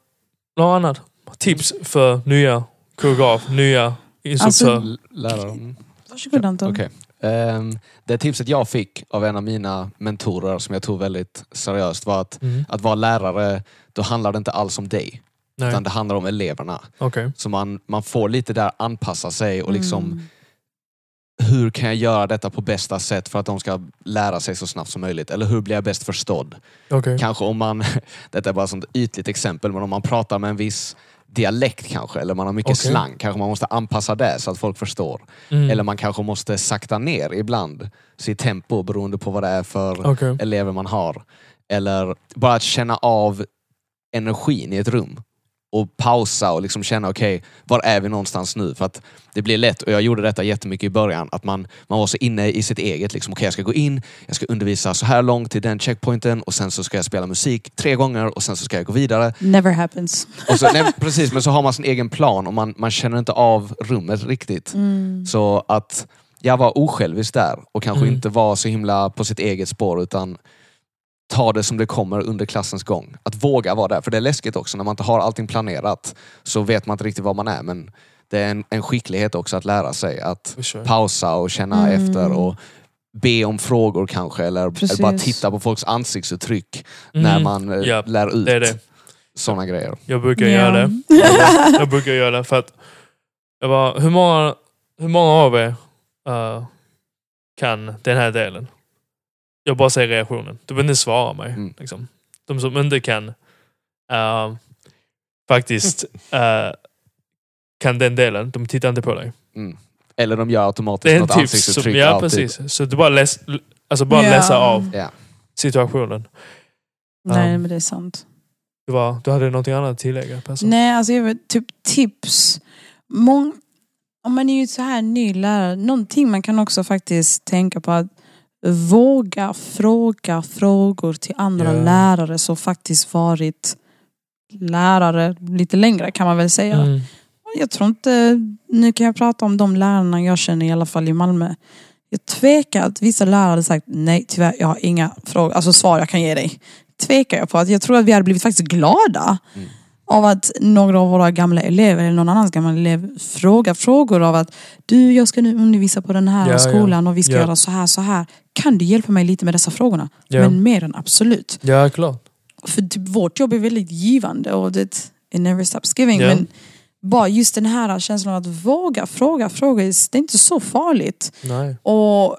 något annat? Tips för nya koreograf, nya instruktör? Alltså-. Varsågod Anton. Okej. Ehm, det tipset jag fick av en av mina mentorer som jag tog väldigt seriöst var att mm. att vara lärare, då handlar det inte alls om dig. Nej, Utan det handlar om eleverna. okej. Så man, man får lite där anpassa sig och liksom Mm. Hur kan jag göra detta på bästa sätt för att de ska lära sig så snabbt som möjligt? Eller hur blir jag bäst förstådd? Okej. Kanske om man, detta är bara ett ytligt exempel, men om man pratar med en viss dialekt kanske, eller man har mycket Okej. slang, kanske man måste anpassa det så att folk förstår. Mm. Eller man kanske måste sakta ner ibland sitt tempo beroende på vad det är för Okej. elever man har. Eller bara att känna av energin i ett rum. Och pausa och liksom känna, okej, var är vi någonstans nu? För att det blir lätt, och jag gjorde detta jättemycket i början, att man, man var så inne i sitt eget. Liksom, okej, jag ska gå in, jag ska undervisa så här långt till den checkpointen och sen så ska jag spela musik tre gånger och sen så ska jag gå vidare. Never happens. Så, nej, precis, men så har man sin egen plan och man, man känner inte av rummet riktigt. Mm. Så att jag var osjälvisk där och kanske Mm. inte var så himla på sitt eget spår utan ta det som det kommer under klassens gång. Att våga vara där. För det är läskigt också när man inte har allting planerat. Så vet man inte riktigt var man är. Men det är en, en skicklighet också att lära sig att pausa och känna Mm. efter och be om frågor kanske. Eller, eller bara titta på folks ansiktsuttryck Mm. när man eh, Ja, lär ut det det. sådana grejer. Jag brukar Ja. göra det. Jag brukar göra det för att jag bara, hur många, hur många av er eh, kan den här delen? Jag bara säger reaktionen. Du behöver inte svara mig. Mm. Liksom. De som inte kan eh, faktiskt eh, kan den delen, de tittar inte på dig. Mm. Eller de gör automatiskt Det är en något tips. Som, ansiktsuttryck. ja, alltid. precis. Så du bara, läs, alltså bara Ja. läsa av Ja. situationen. Nej Ja. men det är sant. Du, var, du hade något annat att tillägga? Person. Nej, alltså jag vet, typ tips. Mång, om man är ju så här ny lärare, någonting man kan också faktiskt tänka på att våga fråga frågor till andra Ja. lärare som faktiskt varit lärare lite längre kan man väl säga. Mm. Jag tror inte, nu kan jag prata om de lärarna jag känner i alla fall i Malmö. Jag tvekar att vissa lärare hade sagt nej tyvärr, jag har inga frågor, alltså svar jag kan ge dig. Tvekar jag på att jag tror att vi hade blivit faktiskt glada Mm. Av att några av våra gamla elever eller någon annans gamla elev frågar frågor av att du jag ska nu undervisa på den här Ja, skolan och vi ska ja. göra så här så här. Kan du hjälpa mig lite med dessa frågorna? Ja. Men mer än absolut. Ja, klart. För typ, vårt jobb är väldigt givande och det it never stops giving. Ja. Men bara just den här känslan av att våga fråga frågor, det är inte så farligt. Nej. Och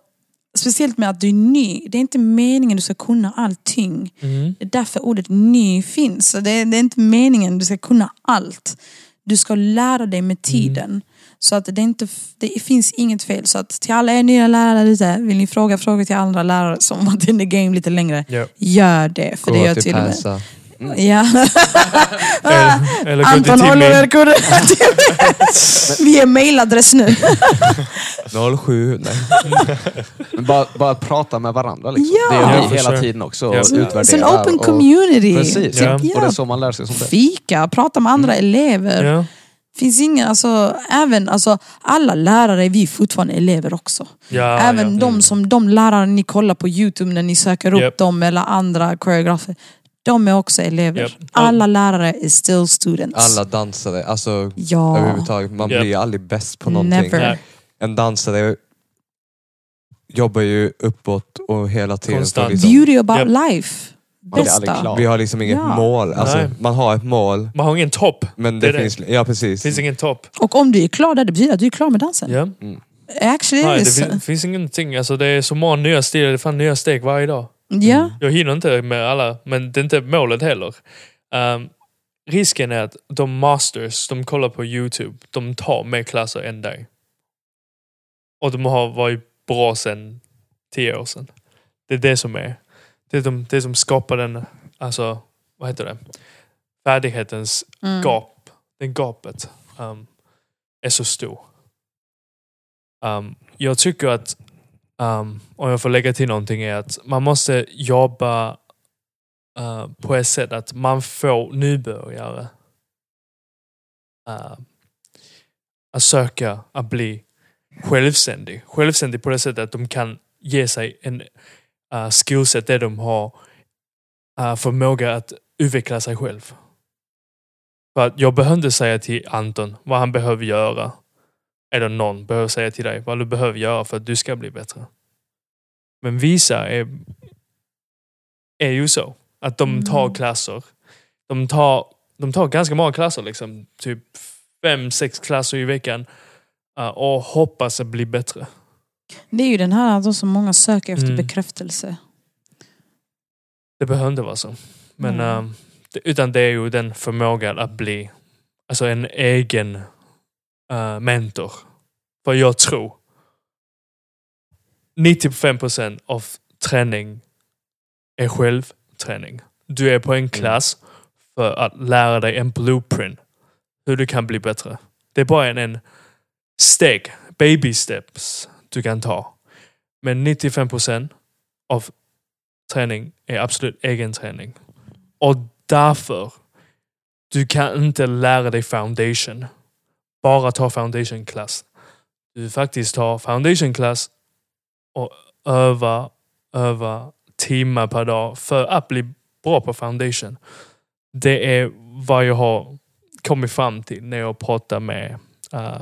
speciellt med att du är ny, det är inte meningen du ska kunna allting. Mm. Det är därför ordet ny finns. Det är, det är inte meningen du ska kunna allt. Du ska lära dig med tiden. Så att det, inte, det finns inget fel. Så att till alla er nya lärare ute, vill ni fråga frågor till andra lärare som varit in the game lite längre, Ja. gör det. För det Gå gör till till och med. Persa. Ja. Eller, eller till Anton håller Timmy. er kurre. Vi är mailadress nu. 07, nej. Men bara, bara prata med varandra. Liksom. Ja. Det gör vi hela sure. tiden också. Ja. Sen open och, community. Precis. Ja. Och det är så man lär sig sånt där. Fika, prata med andra elever. Ja. Finns ingen, alltså, även, alltså, alla lärare är vi fortfarande elever också. Ja, även ja. de som de lärare ni kollar på Youtube när ni söker upp Japp. dem eller andra koreografer. De är också elever. Japp. Alla lärare är still students. Alla dansare, alltså Ja. överhuvudtaget. Man Japp. blir aldrig bäst på någonting. Never. En dansare jobbar ju uppåt och hela tiden. Konstant. Liksom, Beauty about Japp. life. Bästa. vi har liksom inget Ja. mål. Alltså, Nej. man har ett mål, Man har ingen topp. men Det det, är det. finns... Ja, precis. Det finns ingen topp. Och om du är klar där, det betyder att du är klar med dansen. Ja. Actually, Nej, det is. fin- finns ingenting. Alltså, det är så många nya steg, det är fan nya steg varje dag. Ja. Jag hinner inte med alla, men det är inte målet heller. Ehm, risken är att de masters, de kollar på Youtube, de tar mer klasser än dig. Och de har varit bra sedan tio år sedan. Det är det som är. Det är de, det som skapar den, alltså, vad heter det? Färdighetens Mm. gap. Den gapet um, är så stor. Um, jag tycker att, um, om jag får lägga till någonting, är att man måste jobba uh, på ett sätt att man får nybörjare uh, att söka att bli självständig. Självständig på det sättet att de kan ge sig en uh, skillset där de har uh, förmåga att utveckla sig själv. För att jag behöver inte säga till Anton vad han behöver göra. Eller någon behöver säga till dig vad du behöver göra för att du ska bli bättre. Men vissa är, är ju så. Att de tar Mm. klasser. De tar, de tar ganska många klasser. Liksom, typ fem, sex klasser i veckan. uh, och hoppas att bli bättre. Det är ju den här att så många söker efter Mm. bekräftelse. Det behöver inte vara så. Men, Mm. eh, utan det är ju den förmågan att bli alltså en egen eh, mentor. För jag tror 95% av träning är självträning. Du är på en klass för att lära dig en blueprint. Hur du kan bli bättre. Det är bara en, en steg, baby steps du kan ta. Men 95% av träning är absolut egen träning. Och därför, du kan inte lära dig foundation. Bara ta foundation class. Du faktiskt tar foundation class och öva, öva timmar per dag för att bli bra på foundation. Det är vad jag har kommit fram till när jag pratar med... Uh,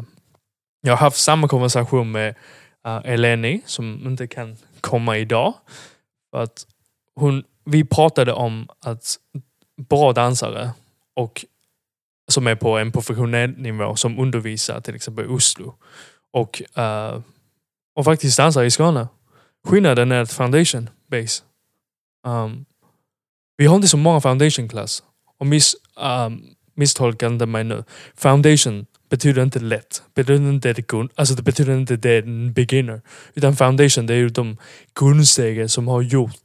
jag har haft samma konversation med uh, Eleni som inte kan komma idag. För att hon, vi pratade om att bra dansare och som är på en professionell nivå som undervisar till exempel i Oslo och, uh, och faktiskt dansar i Skåne. Skillnaden är att foundation base. Um, vi har inte så många foundation class. Och miss, um, misstolka inte mig nu. Foundation betyder inte lätt. Betyder inte det, alltså det betyder inte det är en beginner. Utan foundation det är ju de grundstegen som har gjort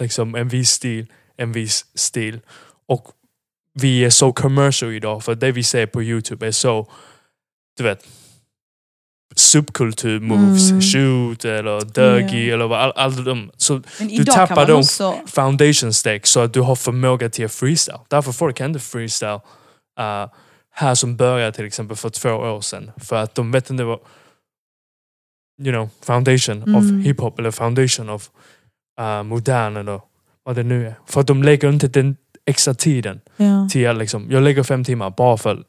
liksom, en viss stil, en viss stil. Och vi är så commercial idag för det vi ser på Youtube är så, du vet, subkultur moves, Mm. shoot eller dögi Ja. eller vad, all, all de. Så Men du tappar dem också... foundation steg så att du har förmåga till att freestyle. Därför folk kan inte freestyle uh, här som började till exempel för två år sedan. För att de vet inte vad you know, foundation Mm. of hiphop eller foundation of uh, modern eller vad det nu är. För att de lägger inte den extra tiden Ja. till att liksom, jag lägger fem timmar bara för att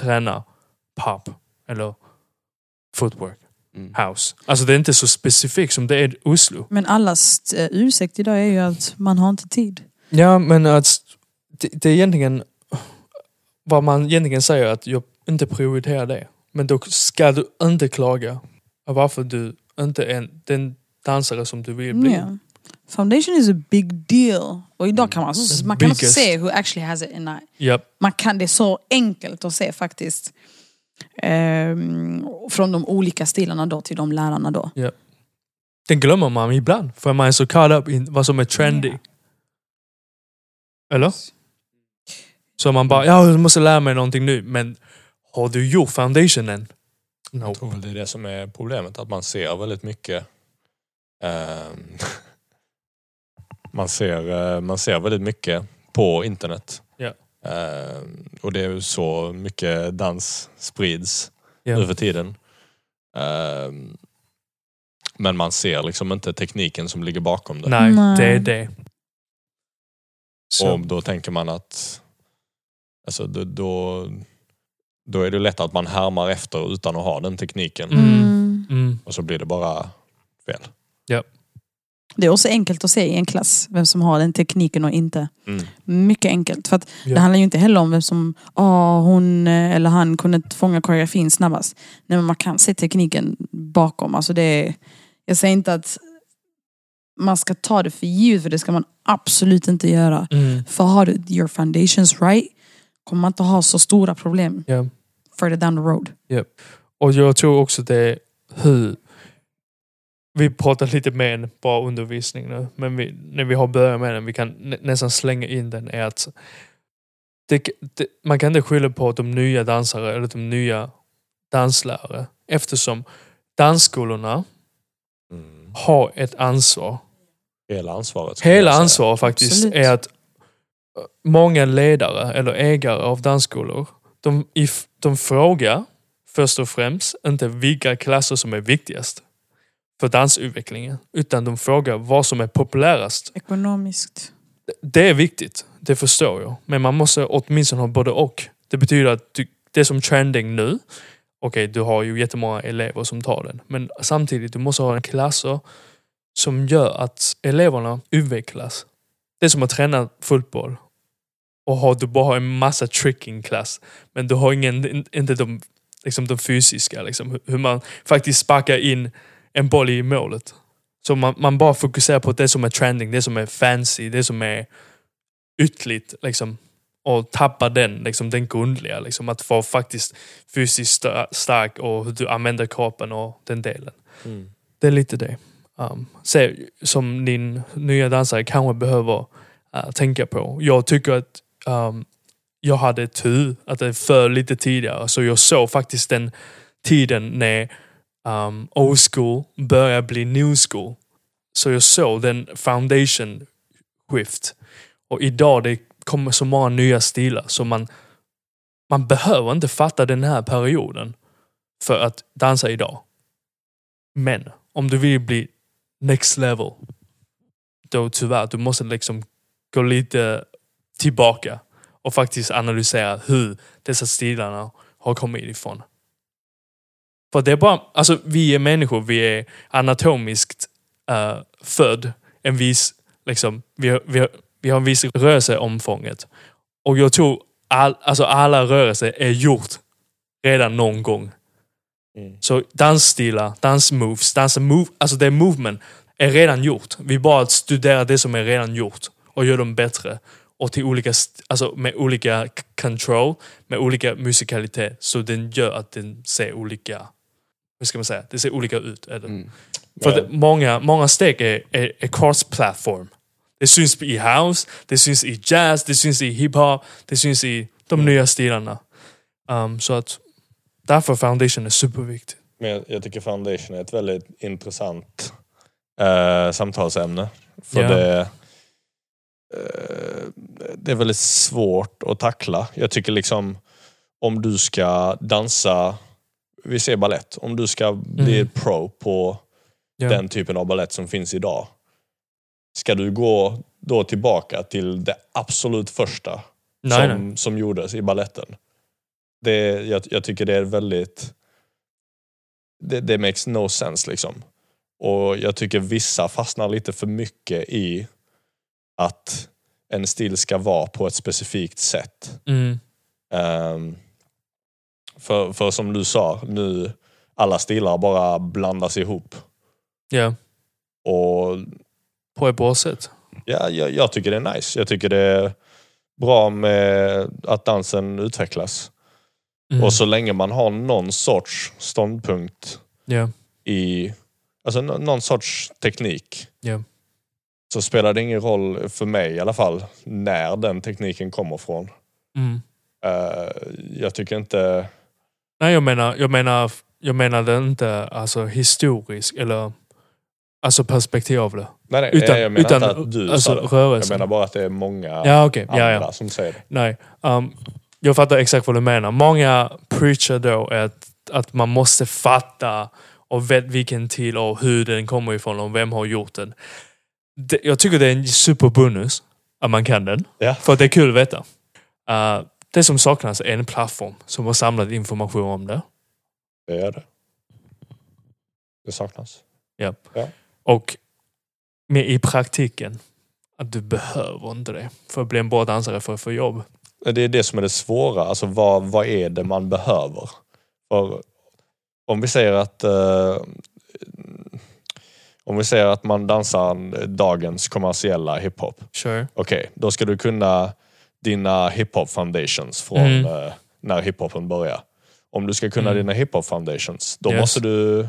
träna pop eller footwork, Mm. house. Alltså det är inte så specifikt som det är i Oslo. Men allas eh, ursäkt idag är ju att man har inte tid. Ja, men att det, det är egentligen vad man egentligen säger att jag inte prioriterar det. Men då ska du inte klaga av varför du inte är en- den dansare som du vill bli. Ja. Foundation is a big deal. Och idag kan man, man kan också se who actually has it in that. Japp. Man kan, det är så enkelt att se faktiskt. Ehm, från de olika stilarna då till de lärarna då. Den glömmer man ibland för man är så caught up i vad som är trendy. Ja. Eller? Så man bara, ja jag måste lära mig någonting nu. Men har du gjort foundationen? No. Jag tror det är det som är problemet, att man ser väldigt mycket ehm, man, ser, eh, man ser väldigt mycket på internet. Ja. Ehm, och det är ju så mycket dans sprids Ja. nu för tiden. Ehm, men man ser liksom inte tekniken som ligger bakom det. Nej, Nej. det är det. Så. Och då tänker man att alltså, då, då, då är det lätt att man härmar efter utan att ha den tekniken. Mm. Mm. Och så blir det bara fel. Det är också enkelt att se i en klass vem som har den tekniken och inte. Mm. Mycket enkelt. För att Ja. Det handlar ju inte heller om vem som ah, hon eh, eller han kunde fånga koreografin snabbast. Nej, men man kan se tekniken bakom. Alltså det är, jag säger inte att man ska ta det för givet, för det ska man absolut inte göra. Mm. För har du your foundations right kommer man inte ha så stora problem Ja. further down the road. Och jag tror också det är hur... Vi pratar lite mer än bara undervisning nu. Men vi, när vi har börjat med den, vi kan nä, nästan slänga in den, är att det, det, man kan inte skylla på de nya dansare eller de nya danslärare. Eftersom dansskolorna Mm. har ett ansvar. Hela ansvaret. Hela jag säga. ansvar faktiskt Absolut. är att eh, många ledare eller ägare av dansskolor, de, if, de frågar först och främst inte vilka klasser som är viktigast för dansutvecklingen. Utan de frågar vad som är populärast. Ekonomiskt. Det är viktigt, det förstår jag. Men man måste åtminstone ha både och. Det betyder att du, det som trending nu, okej du har ju jättemånga elever som tar den. Men samtidigt, du måste ha en klasser som gör att eleverna utvecklas. Det är som att träna fotboll. Och har, du bara har en massa tricking-klass. Men du har ingen, inte de, liksom de fysiska, liksom, hur- hur man faktiskt sparkar in en boll i målet. Så man, man bara fokuserar på det som är trending, det som är fancy, det som är ytligt. Liksom, och tappar den, liksom, den grundliga. Liksom, att vara faktiskt fysiskt sta- stark och hur du använder kroppen och den delen. Mm. Det är lite det. Um, se, som din nya dansare kanske behöver uh, tänka på. Jag tycker att um, jag hade tur att det föll lite tidigare. Så jag såg faktiskt den tiden när um, old school börjar bli new school. Så jag såg den foundation skift. Och idag det kommer så många nya stilar så man, man behöver inte fatta den här perioden för att dansa idag. Men om du vill bli next level, då tyvärr, du måste liksom gå lite tillbaka och faktiskt analysera hur dessa stilarna har kommit ifrån. För det är bara, alltså vi är människor, vi är anatomiskt uh, född en viss, liksom, vi, har, vi, har, vi har en viss rörelseomfånget. Och jag tror all, alltså alla rörelser är gjort redan någon gång. Mm. Så dansstilar, dansmoves, dansa move, alltså det movement är redan gjort. Vi bara studerar det som är redan gjort och gör dem bättre. Och till olika, alltså med olika control, med olika musikalitet. Så den gör att den ser olika, hur ska man säga, det ser olika ut. Det. Mm. För det, många, många steg är, är, är cross-platform. Det syns i house, det syns i jazz, det syns i hiphop, det syns i de nya stilarna. Um, så att därför foundation är superviktigt. Men jag, jag tycker foundation är ett väldigt intressant eh, samtalsämne. För Ja. det, eh, det är väldigt svårt att tackla. Jag tycker liksom om du ska dansa, vi ser ballett, om du ska bli Mm. pro på Ja. den typen av ballett som finns idag. Ska du gå då tillbaka till det absolut första nej, som, nej. som gjordes i balletten. Det, jag, jag tycker det är väldigt... Det, det makes no sense liksom. Och jag tycker vissa fastnar lite för mycket i att en stil ska vara på ett specifikt sätt. Mm. Ehm, för, för som du sa, nu alla stilar bara blandas ihop. Ja, Och på ett bra sätt. ja, jag, jag tycker det är nice. Jag tycker det är bra med att dansen utvecklas. Mm. Och så länge man har någon sorts ståndpunkt Ja, i, alltså nå- någon sorts teknik. Ja. Så spelar det ingen roll, för mig i alla fall, när den tekniken kommer från. mm. Eh, jag tycker inte... Nej, jag menar, jag menar, jag menar det inte alltså historiskt eller alltså perspektiv av det. Nej, nej Utan, jag menar utan inte att du alltså, sa det. Jag menar bara att det är många ja, okej. andra Ja, ja. som säger det. Nej. Um, jag fattar exakt vad du menar. Många preacher då att, att man måste fatta och vet vilken till och hur den kommer ifrån och vem har gjort den. Det, jag tycker det är en superbonus att man kan den. Ja. För det är kul att veta. Uh, det som saknas är en plattform som har samlat information om det. Det är det. Det saknas. Och med i praktiken, att du behöver inte det för att bli en bra dansare för att få jobb. Det är det som är det svåra. Alltså vad, vad är det man behöver? För om vi säger att eh, om vi säger att man dansar dagens kommersiella hiphop. Sure. Okej, då ska du kunna dina hiphop foundations från Mm. eh, när hiphopen börjar. Om du ska kunna Mm. dina hiphop foundations, då Yes. måste du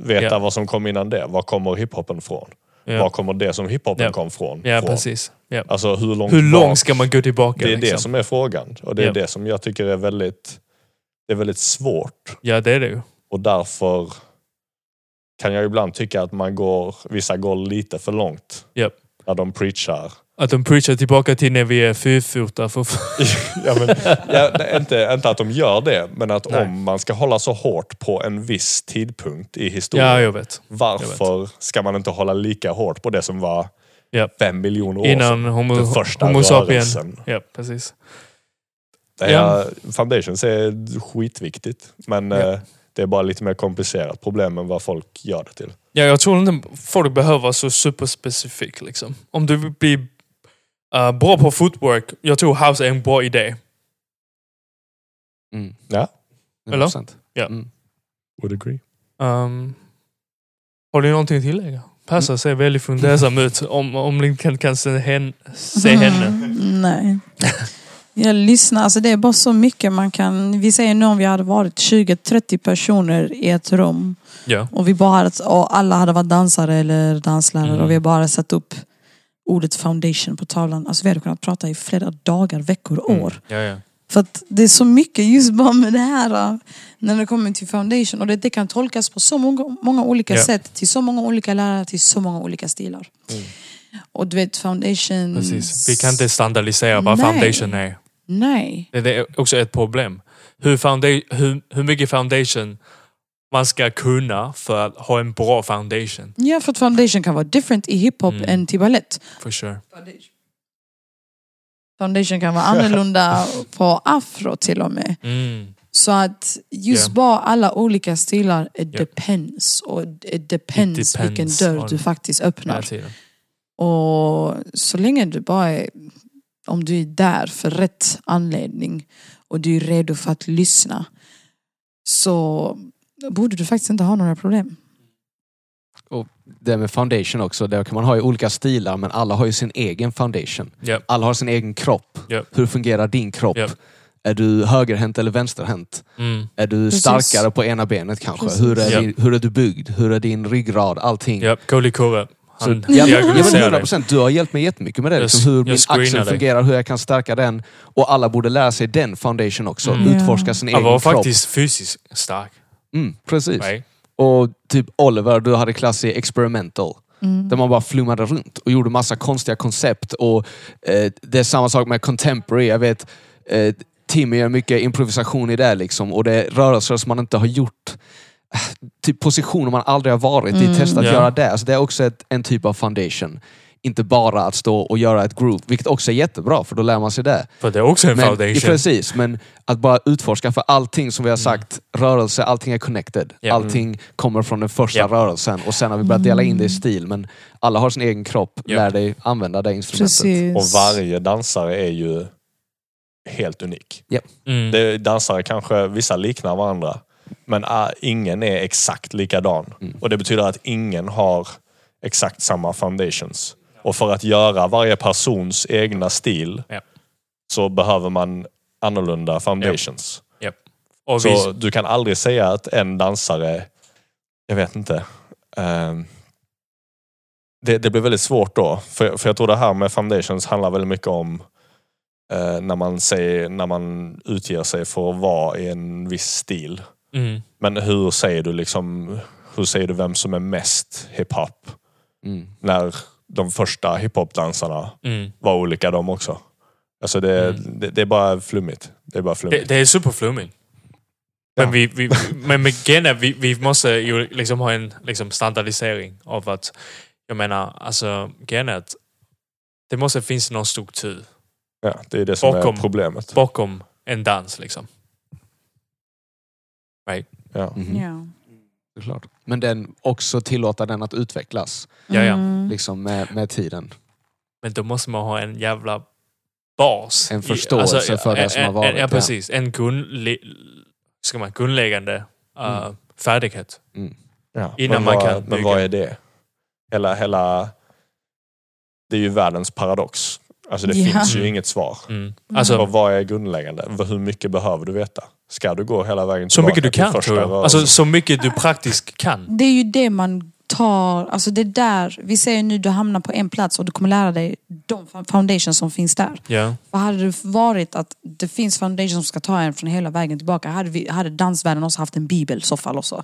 veta Ja. vad som kom innan det. Var kommer hiphopen från? Var Ja, kommer det som hiphopen Ja. kom från? ja från? precis. Ja. Alltså hur långt, Hur bak- långt ska man gå tillbaka? Det är det liksom? som är frågan. Och det är det som jag tycker är väldigt, det är väldigt svårt. Ja, det är det ju. Och därför kan jag ibland tycka att man går, vissa går lite för långt. När de preachar. Att de preachar tillbaka till när vi är fyrfota. För... ja, men, ja, inte, inte att de gör det, men att Nej. om man ska hålla så hårt på en viss tidpunkt i historien. ja, jag vet. varför ska man inte hålla lika hårt på det som var Japp. fem miljoner år Innan sedan? homo, Den första homo rörelsen. Ja, precis. Det Ja. är, Foundations är skitviktigt. Men Ja. eh, det är bara lite mer komplicerat problem än vad folk gör det till. Ja, jag tror inte folk behöver vara så superspecifik. Liksom. Om du vill bli uh, bra på footwork, jag tror house är en bra idé. Mm. Ja. 100%. Ja. Mm. Would agree. Um, har du någonting att tillägga? Persa ser väldigt fundersam ut. Om, om ni kan, kan se, hen, se henne. Mm, nej. Jag lyssnar, alltså det är bara så mycket man kan... Vi säger nu om vi hade varit 20-30 personer i ett rum Ja. och vi bara och alla hade varit dansare eller danslärare Mm. och vi bara satt upp ordet foundation på tavlan. Alltså vi hade kunnat prata i flera dagar, veckor, Mm. år. Ja, ja. För att det är så mycket just bara med det här äh, när det kommer till foundation. Och det, det kan tolkas på så många, många olika Ja. sätt. Till så många olika lärare, till så många olika stilar. Mm. Och du vet foundation... Precis. Vi kan inte standardisera vad Nej. foundation är. Nej. Det är också ett problem. Hur, founda- hur, hur mycket foundation man ska kunna för att ha en bra foundation. Ja, för att foundation kan vara different i hiphop Mm. än till ballett. For sure. Foundation kan vara annorlunda på afro till och med. Mm. Så att just Ja. bara alla olika stilar, it Ja. depends. Och it depends, It vilken depends dörr on- du faktiskt öppnar. Och så länge du bara är, om du är där för rätt anledning och du är redo för att lyssna så borde du faktiskt inte ha några problem. Det med foundation också, där kan man ha i olika stilar men alla har ju sin egen foundation. Yep. Alla har sin egen kropp. Yep. Hur fungerar din kropp? Yep. Är du högerhänt eller vänsterhänt? Mm. Är du Precis. starkare på ena benet kanske? Precis. Hur är, Yep. din, hur är du byggd? Hur är din ryggrad? Allting. Yep. Så, Han ja, men- ja, men diagnostiserar 100 dig. procent. Du har hjälpt mig jättemycket med det. Jag Liksom, hur jag min axel dig. fungerar, hur jag kan stärka den. Och alla borde lära sig den foundation också. Mm. Utforska sin Han egen var kropp. faktiskt fysiskt stark. Mm, precis. Right? Och typ Oliver, du hade klass i experimental. Mm. Där man bara flummade runt och gjorde massa konstiga koncept. Och eh, Det är samma sak med contemporary. Jag vet, eh, Timmy gör mycket improvisation i det liksom. Och det är rörelser som man inte har gjort. Eh, Typ positioner man aldrig har varit i. Mm. Testa att Ja. göra det. Alltså det är också ett, en typ av foundation. Inte bara att stå och göra ett groove, vilket också är jättebra för då lär man sig det. För det är också en Men, foundation. precis, men att bara utforska för allting som vi har sagt, rörelse, allting är connected. Ja. Allting kommer från den första Ja. rörelsen och sen har vi börjat dela in det i stil. Men alla har sin egen kropp, Ja. lär dig använda det instrumentet. Precis. Och varje dansare är ju helt unik. Mm. Det, dansare kanske, vissa liknar varandra. Men ah, ingen är exakt likadan. Mm. Och det betyder att ingen har exakt samma foundations. Och för att göra varje persons egna stil Ja. så behöver man annorlunda foundations. Och Så vi, du kan aldrig säga att en dansare, jag vet inte. ehm, det, det blir väldigt svårt då. För, för jag tror det här med foundations handlar väldigt mycket om eh, när, man säger, när man utger sig för att vara i en viss stil. mm. Men hur säger du liksom, hur säger du vem som är mest hiphop? Mm. När de första hiphopdansarna Mm. var olika de också. Alltså det, Mm. det, det är bara flummigt. Det är bara Det, flummigt. det är superflummigt. Men, Ja. vi, vi, men med grejen är, vi, vi måste ju liksom ha en liksom standardisering av att, jag menar, alltså grejen är att det måste finnas någon struktur Ja, det är det som Bakom. är problemet. bakom en dans. Liksom. Ja. Mhm. Ja. Såklart. Men den också tillåta den att utvecklas Ja, ja. Mm. liksom med, med tiden. Men då måste man ha en jävla bas. En förståelse för det som en, har varit, En, ja, precis. En grundle, ska man, grundläggande uh, Mm. färdighet. Ja. Innan men man vad, kan Men bygga. vad är det? Hela, hela... Det är ju världens paradox. Alltså det Ja. finns ju inget svar. Mm. Alltså- Och vad är grundläggande? Hur mycket behöver du veta? Ska du gå hela vägen Så mycket du tillbaka till kan första tror jag. Alltså så mycket du praktiskt kan. Det är ju det man tar, alltså det där, vi säger nu du hamnar på en plats och du kommer lära dig de foundations som finns där. Ja. Vad hade det varit att det finns foundations som ska ta en från hela vägen tillbaka, hade, vi, hade dansvärlden också haft en bibel i så fall också.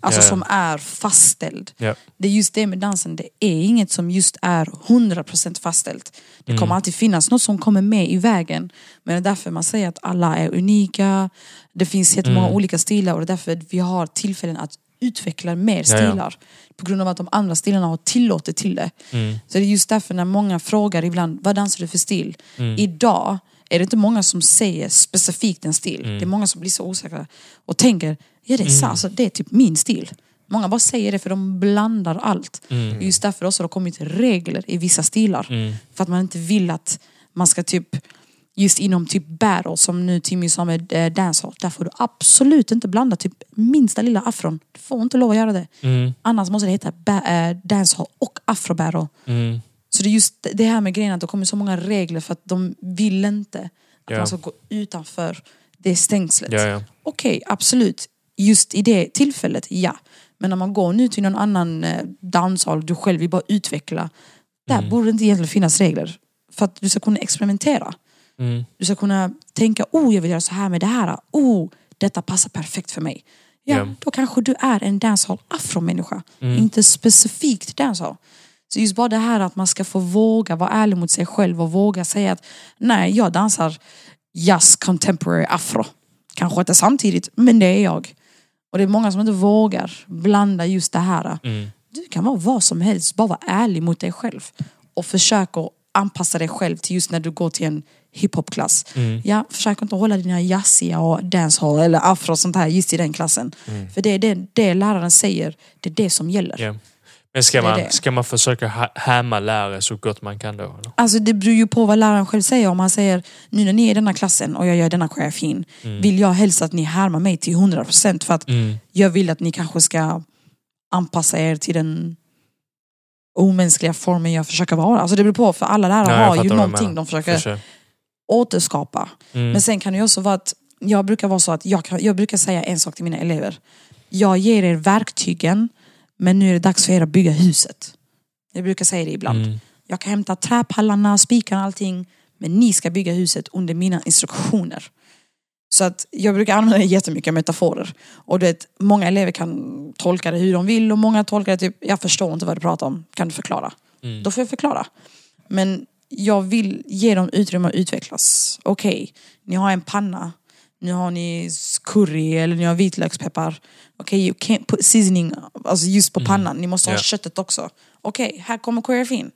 Alltså Ja, ja. som är fastställd. Ja. Det är just det med dansen, det är inget som just är 100% fastställt. Det kommer alltid finnas något som kommer med i vägen. Men det är därför man säger att alla är unika, det finns jättemånga Mm. olika stilar och det är därför vi har tillfällen att utveckla mer Ja, ja. stilar. På grund av att de andra stilarna har tillåtit till det. Mm. Så det är just därför när många frågar ibland, vad dansar du för stil? Mm. Idag är det inte många som säger specifikt en stil. Mm. Det är många som blir så osäkra och tänker, ja det är sant, alltså, det är typ min stil. Många bara säger det för de blandar allt. Mm. Det just därför också det har kommit regler i vissa stilar. Mm. För att man inte vill att man ska typ Just inom typ battle som nu Timmy sa med eh, dancehall. Där får du absolut inte blanda typ minsta lilla afron. Du får inte lov att göra det. Mm. Annars måste det heta ba- eh, dancehall och afro battle. Mm. Så det är just det här med grejen att det kommer så många regler för att de vill inte att Ja. man ska gå utanför det stängslet. Ja, ja. Okej, absolut. Just i det tillfället, ja. Men när man går nu till någon annan eh, danshall, du själv vill bara utveckla. Där Mm. borde det inte egentligen finnas regler. För att du ska kunna experimentera. Mm. Du ska kunna tänka, oh jag vill göra så här med det här. Oh, detta passar perfekt för mig. Ja, Ja. då kanske du är en dancehall afromänniska. Mm. Inte specifikt dancehall. Så just bara det här att man ska få våga vara ärlig mot sig själv och våga säga att nej, jag dansar jazz, contemporary, afro. Kanske inte samtidigt, men det är jag. Och det är många som inte vågar blanda just det här. Mm. Du kan vara vad som helst, bara vara ärlig mot dig själv. Och försök att anpassa dig själv till just när du går till en hiphopklass. Mm. Ja, försök inte hålla dina jazziga och dancehall eller afro och sånt här just i den klassen. För det är det, det läraren säger, det är det som gäller. Ja. Men ska man, ska man försöka hämma lärare så gott man kan då? Eller? Alltså det beror ju på vad läraren själv säger. Om han säger, nu när ni är i denna klassen och jag gör denna koreografin, vill jag helst att ni härmar mig till 100% för att Mm. jag vill att ni kanske ska anpassa er till den omänskliga formen jag försöker vara. Alltså det beror på, för alla lärare Ja, har ju någonting de försöker Försök. Återskapa. Mm. Men sen kan det också vara att jag brukar vara så att jag, kan, jag brukar säga en sak till mina elever. Jag ger er verktygen, men nu är det dags för er att bygga huset. Jag brukar säga det ibland. Mm. Jag kan hämta träpallarna, spikarna, allting. Men ni ska bygga huset under mina instruktioner. Så att jag brukar använda jättemycket metaforer. Och du vet, många elever kan tolka det hur de vill och många tolkar det typ, jag förstår inte vad du pratar om, kan du förklara? Mm. Då får jag förklara. Men jag vill ge dem utrymme att utvecklas. Okej, ni har en panna. Nu har ni curry eller ni har vitlökspeppar. Okej, you can't put seasoning alltså just på pannan. Ni måste ha Ja. köttet också. Okej, här kommer koreografin.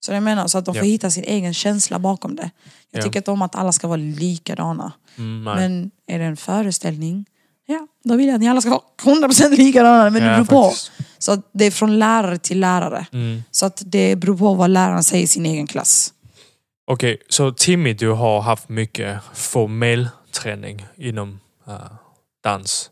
Så jag menar, så att de får hitta sin egen känsla bakom det. Jag Ja. tycker inte om att alla ska vara likadana. Mm, nej. Men är det en föreställning, ja, då vill jag att ni alla ska vara 100% likadana. Men det Ja, beror på. faktiskt. Så att det är från lärare till lärare. Mm. Så att det beror på vad läraren säger i sin egen klass. Okej, så Timmy, du har haft mycket formell träning inom eh, dans.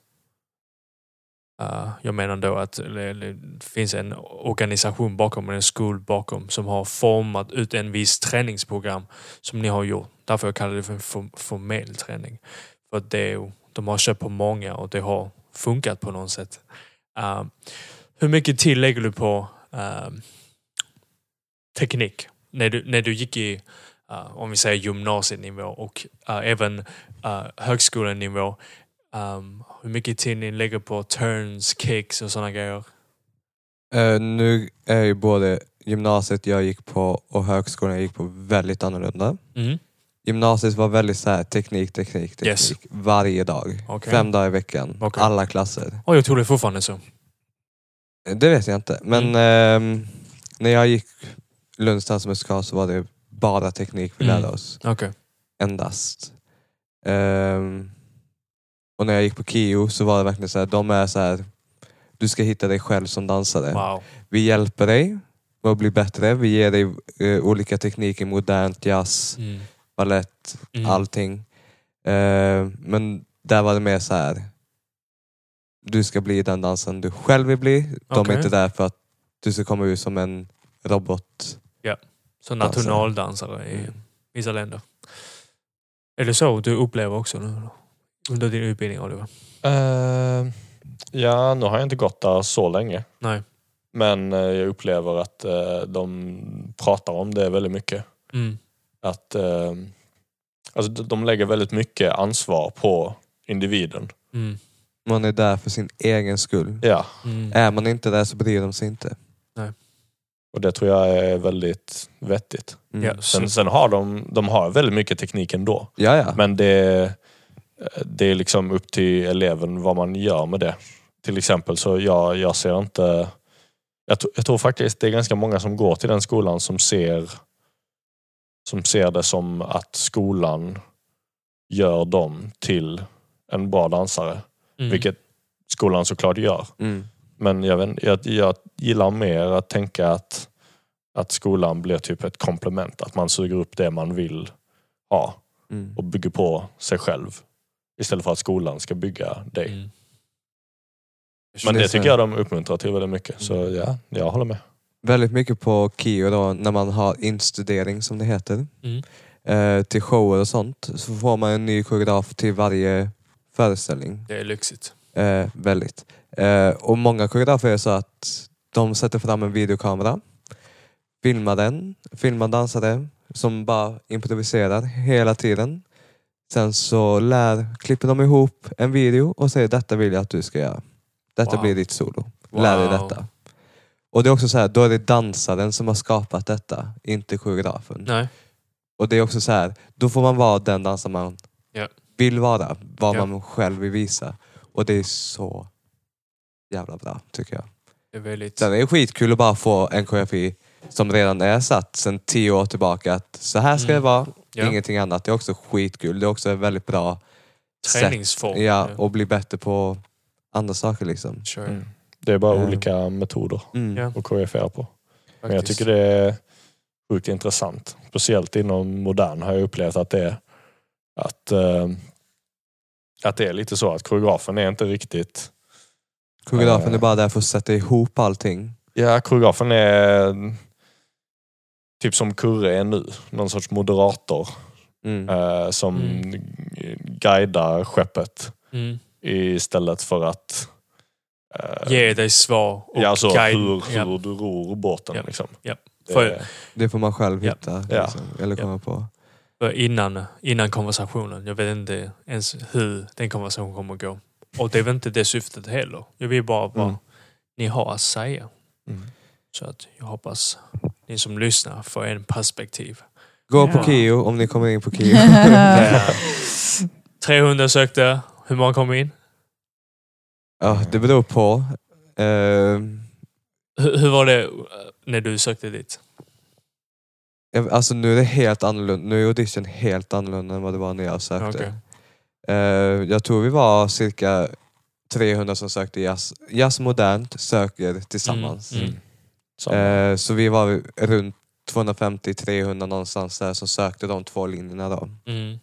Eh, jag menar då att det, det finns en organisation bakom, en skol bakom, som har format ut en viss träningsprogram som ni har gjort. Därför jag kallar det för en form- formell träning. För att det, är- de har köpt på många och det har funkat på något sätt. Eh, hur mycket tid lägger du på eh, teknik? När du, när du gick i uh, om vi säger gymnasienivå och uh, även uh, högskolenivå. Um, hur mycket tid ni lägger på turns, kicks och sådana grejer. Eh, nu är ju både gymnasiet jag gick på och högskolan jag gick på väldigt annorlunda. Mm. Gymnasiet var väldigt så här, teknik, teknik, teknik. Yes. Varje dag. Okej. Fem dagar i veckan. Okej. Alla klasser. Och jag tror det är fortfarande så. Det vet jag inte. Men Mm. ehm, när jag gick Lunds dans och musikal så var det bara teknik vi Mm. lärde oss. Okej. Endast. Ehm, och när jag gick på KIO så var det verkligen så här, de är så här, du ska hitta dig själv som dansare. Wow. Vi hjälper dig med att bli bättre. Vi ger dig eh, olika tekniker, modernt, jazz, Mm. Ballett, Mm. allting. Eh, men där var det mer så här. Du ska bli den dansen du själv vill bli. De Okej. är inte där för att du ska komma ut som en robot. Så Dansare. nationaldansare i Mm. vissa länder. Är det så du upplever också nu? Under din utbildning Oliver? Eh, ja, nu har jag inte gått där så länge. Nej. Men eh, jag upplever att eh, de pratar om det väldigt mycket. Mm. Att eh, alltså, de- lägger väldigt mycket ansvar på individen. Mm. Man är där för sin egen skull. Ja, Mm. Är man inte där så bryr de sig inte. och det tror jag är väldigt vettigt. Mm. Ja, Sen, sen har de, de har väldigt mycket teknik ändå. ja, ja. Men det, det är liksom upp till eleven vad man gör med det. Till exempel så jag, jag ser inte... Jag, jag tror faktiskt det är ganska många som går till den skolan som ser som ser det som att skolan gör dem till en bra dansare. mm. Vilket skolan såklart gör. Mm. Men jag, vet, jag, jag gillar mer att tänka att, att skolan blir typ ett komplement. Att man suger upp det man vill ha Mm. och bygger på sig själv. Istället för att skolan ska bygga dig. Mm. Men Det tycker jag de uppmuntrar till väldigt mycket. Så ja, jag håller med. Väldigt mycket på KIO då, när man har instudering som det heter. Mm. Eh, till shower och sånt. Så får man en ny koreograf till varje föreställning. Det är lyxigt. Eh, väldigt. Eh, och många koreografer är så att de sätter fram en videokamera, filmar den, filmar dansare som bara improviserar hela tiden. Sen så lär, klipper de ihop en video och säger detta vill jag att du ska göra. Detta Wow. blir ditt solo. Lär dig detta. Och det är också så här, då är det dansaren som har skapat detta, inte koreografen. Nej. Och det är också så här, då får man vara den dansare man Ja. vill vara, vad Ja. man själv vill visa. Och det är så jävla bra tycker jag. Det är väldigt... Sen är det skitkul att bara få en koreografi som redan är satt sedan tio år tillbaka. Att så här ska Mm. det vara, Ja. ingenting annat. Det är också skitkul. Det är också ett väldigt bra sätt Träningsform. ja, och bli bättre på andra saker liksom. Sure. Mm. Det är bara Mm. olika metoder Mm. Att koreografera på. Men jag Faktiskt. tycker det är sjukt intressant. Speciellt inom modern har jag upplevt att det är att, eh, att det är lite så att koreografen är inte riktigt... Koreografen Eh. är bara där för att sätta ihop allting. Ja, koreografen är typ som Kurre är nu. Någon sorts moderator Mm. eh, som Mm. guidar skeppet Mm. istället för att Ge dig svar och ja, alltså guide. hur, hur du ror båten. Ja. Liksom. Ja. Det För- Det får man själv hitta. Ja. Liksom, eller komma på. För innan, innan konversationen. Jag vet inte ens hur den konversationen kommer att gå. Och det är väl inte det syftet heller. Jag vill bara vad Mm. ni har att säga. Mm. Så att jag hoppas ni som lyssnar får en perspektiv. Gå på. Kio om ni kommer in på Kio. Eh, 300 sökte. Hur många kom in? Ja, det beror på. Eh, Hur, hur var det eh, när du sökte dit? jag- alltså nu är det helt annorlunda. Nu är audition helt annorlunda än vad det var när jag sökte. Okej. Eh, jag tror vi var cirka 300 som sökte jazz. Jazz modernt söker tillsammans. Mm, mm. Så, Eh, så vi var runt 250-300 någonstans där som sökte de två linjerna. Då. Mm,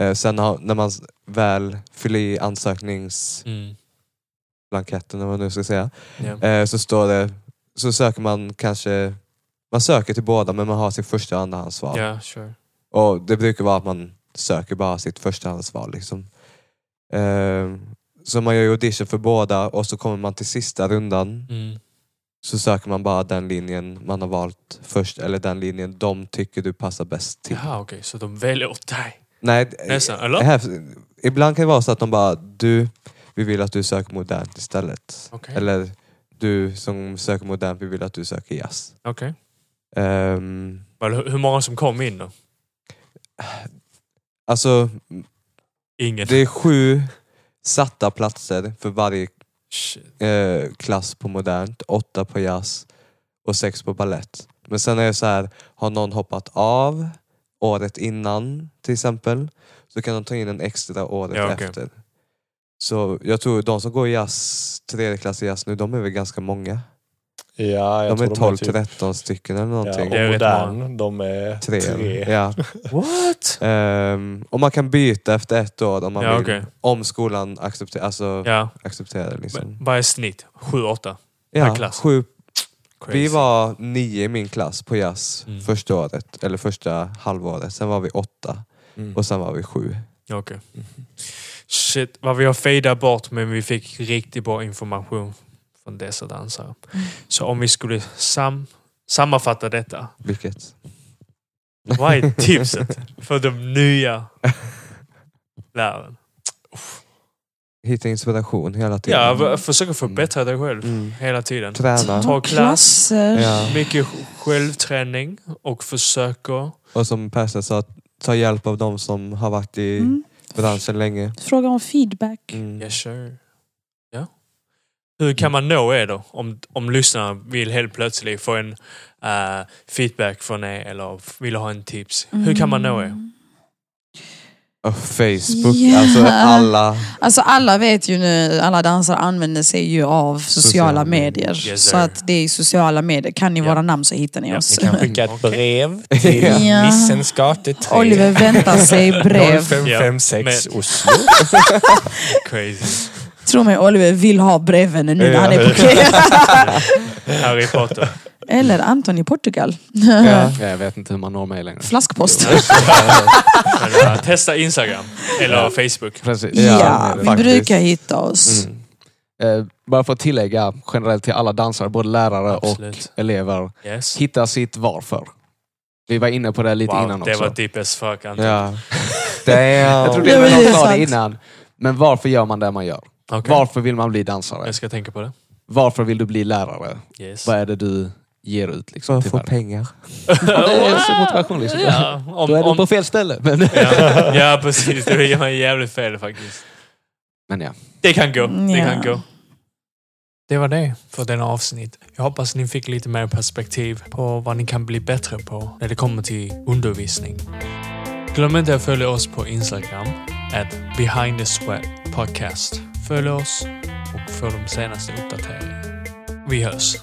Eh, sen har, när man s- väl fyller i ansökningsblanketten, mm, eller vad man nu ska säga, eh, så står det, så söker man kanske, man söker till båda men man har sitt första och andrahandsval. ja, sure. Och det brukar vara att man söker bara sitt förstahandsval. Liksom. Eh, så man gör audition för båda och så kommer man till sista rundan Mm. så söker man bara den linjen man har valt först eller den linjen de tycker du passar bäst till. Jaha, okej. Så de väljer åt dig? Nej, Nästan, eller? här, ibland kan det vara så att de bara, du, vi vill att du söker modernt istället. Okej. Eller du som söker modernt, vi vill att du söker jazz. Okej. Ehm, Well, hur många som kom in då? alltså, Ingen? det är sju satta platser för varje eh, klass på modernt, åtta på jazz och sex på ballett. Men sen är det så här, har någon hoppat av året innan till exempel, så kan de ta in en extra året Ja, okej. efter. Så jag tror de som går i jazz, tredje klass i jazz nu, de är väl ganska många. ja, jag De är tror typ- 12-13 stycken eller Ja, någonting. och Det är rätt modern, de är Tre. tre. Ja. What? Ehm, och man kan byta efter ett år om man Ja, vill. okej. Om skolan accepterar, alltså, Ja. accepterar det. Liksom. Men Vad är snitt? Sju, åtta? Ja, klass? Sju, Crazy. vi var nio i min klass på jazz Mm. första året, eller första halvåret. Sen var vi åtta Mm. och sen var vi sju. Okej. Shit, vad vi har fejdat bort men vi fick riktigt bra information från dessa dansare. Så om vi skulle sam sammanfatta detta. Vilket? Vad är tipset för de nya lärarna? Hitta inspiration hela tiden. Ja, försöka förbättra dig själv Mm. hela tiden. Träna. Ta klass. Klasser. Ja. Mycket självträning och försöka... Och som Persa sa, ta hjälp av de som har varit i Mm. Branschen länge. Fråga om feedback. Mm. Yes sir. Ja. Hur kan man nå er då? Om, om lyssnarna vill helt plötsligt få en eh, feedback från er eller vill ha en tips. Hur kan man nå er? Facebook, Ja. alltså alla. Alltså alla vet ju nu, alla dansare använder sig ju av sociala, Sociala medier. medier. Yes, så att det är i sociala medier. Kan ni Ja. våra namn så hittar ni Ja, oss. Ni kan skicka ett brev till Ja. Nissens gate 3. Oliver väntar sig brev. 0556 Ja, Oslo. Crazy. Tro mig, Oliver vill ha breven nu när han är på. Harry Potter. Eller Anton i Portugal. Ja. Ja, jag vet inte hur man når mig längre. Flaskpost. Testa Instagram eller Facebook. Precis. Ja, vi faktiskt. brukar hitta oss. Mm. Eh, bara för att tillägga generellt till alla dansare, både lärare Absolut. och elever. Yes. Hitta sitt varför. Vi var inne på det lite Wow, innan det också. var deep as fuck Anton. Ja. Jag tror det Ja, var någon det det innan. Men varför gör man det man gör? Okej. Varför vill man bli dansare? Jag ska tänka på det. Varför vill du bli lärare? Yes. Vad är det du ger ut? Liksom, För att till få pengar. Det är en motivation liksom. Ja, om, Då är du om, på fel ställe. Men, ja, ja, precis. Det gör man jävligt fel faktiskt. men ja. Det kan gå. Det Ja. kan gå. Det var det för denna avsnitt. Jag hoppas ni fick lite mer perspektiv på vad ni kan bli bättre på när det kommer till undervisning. Glöm inte att följa oss på Instagram, at behind the sweat podcast. Följ oss och få de senaste uppdateringarna. Vi hörs!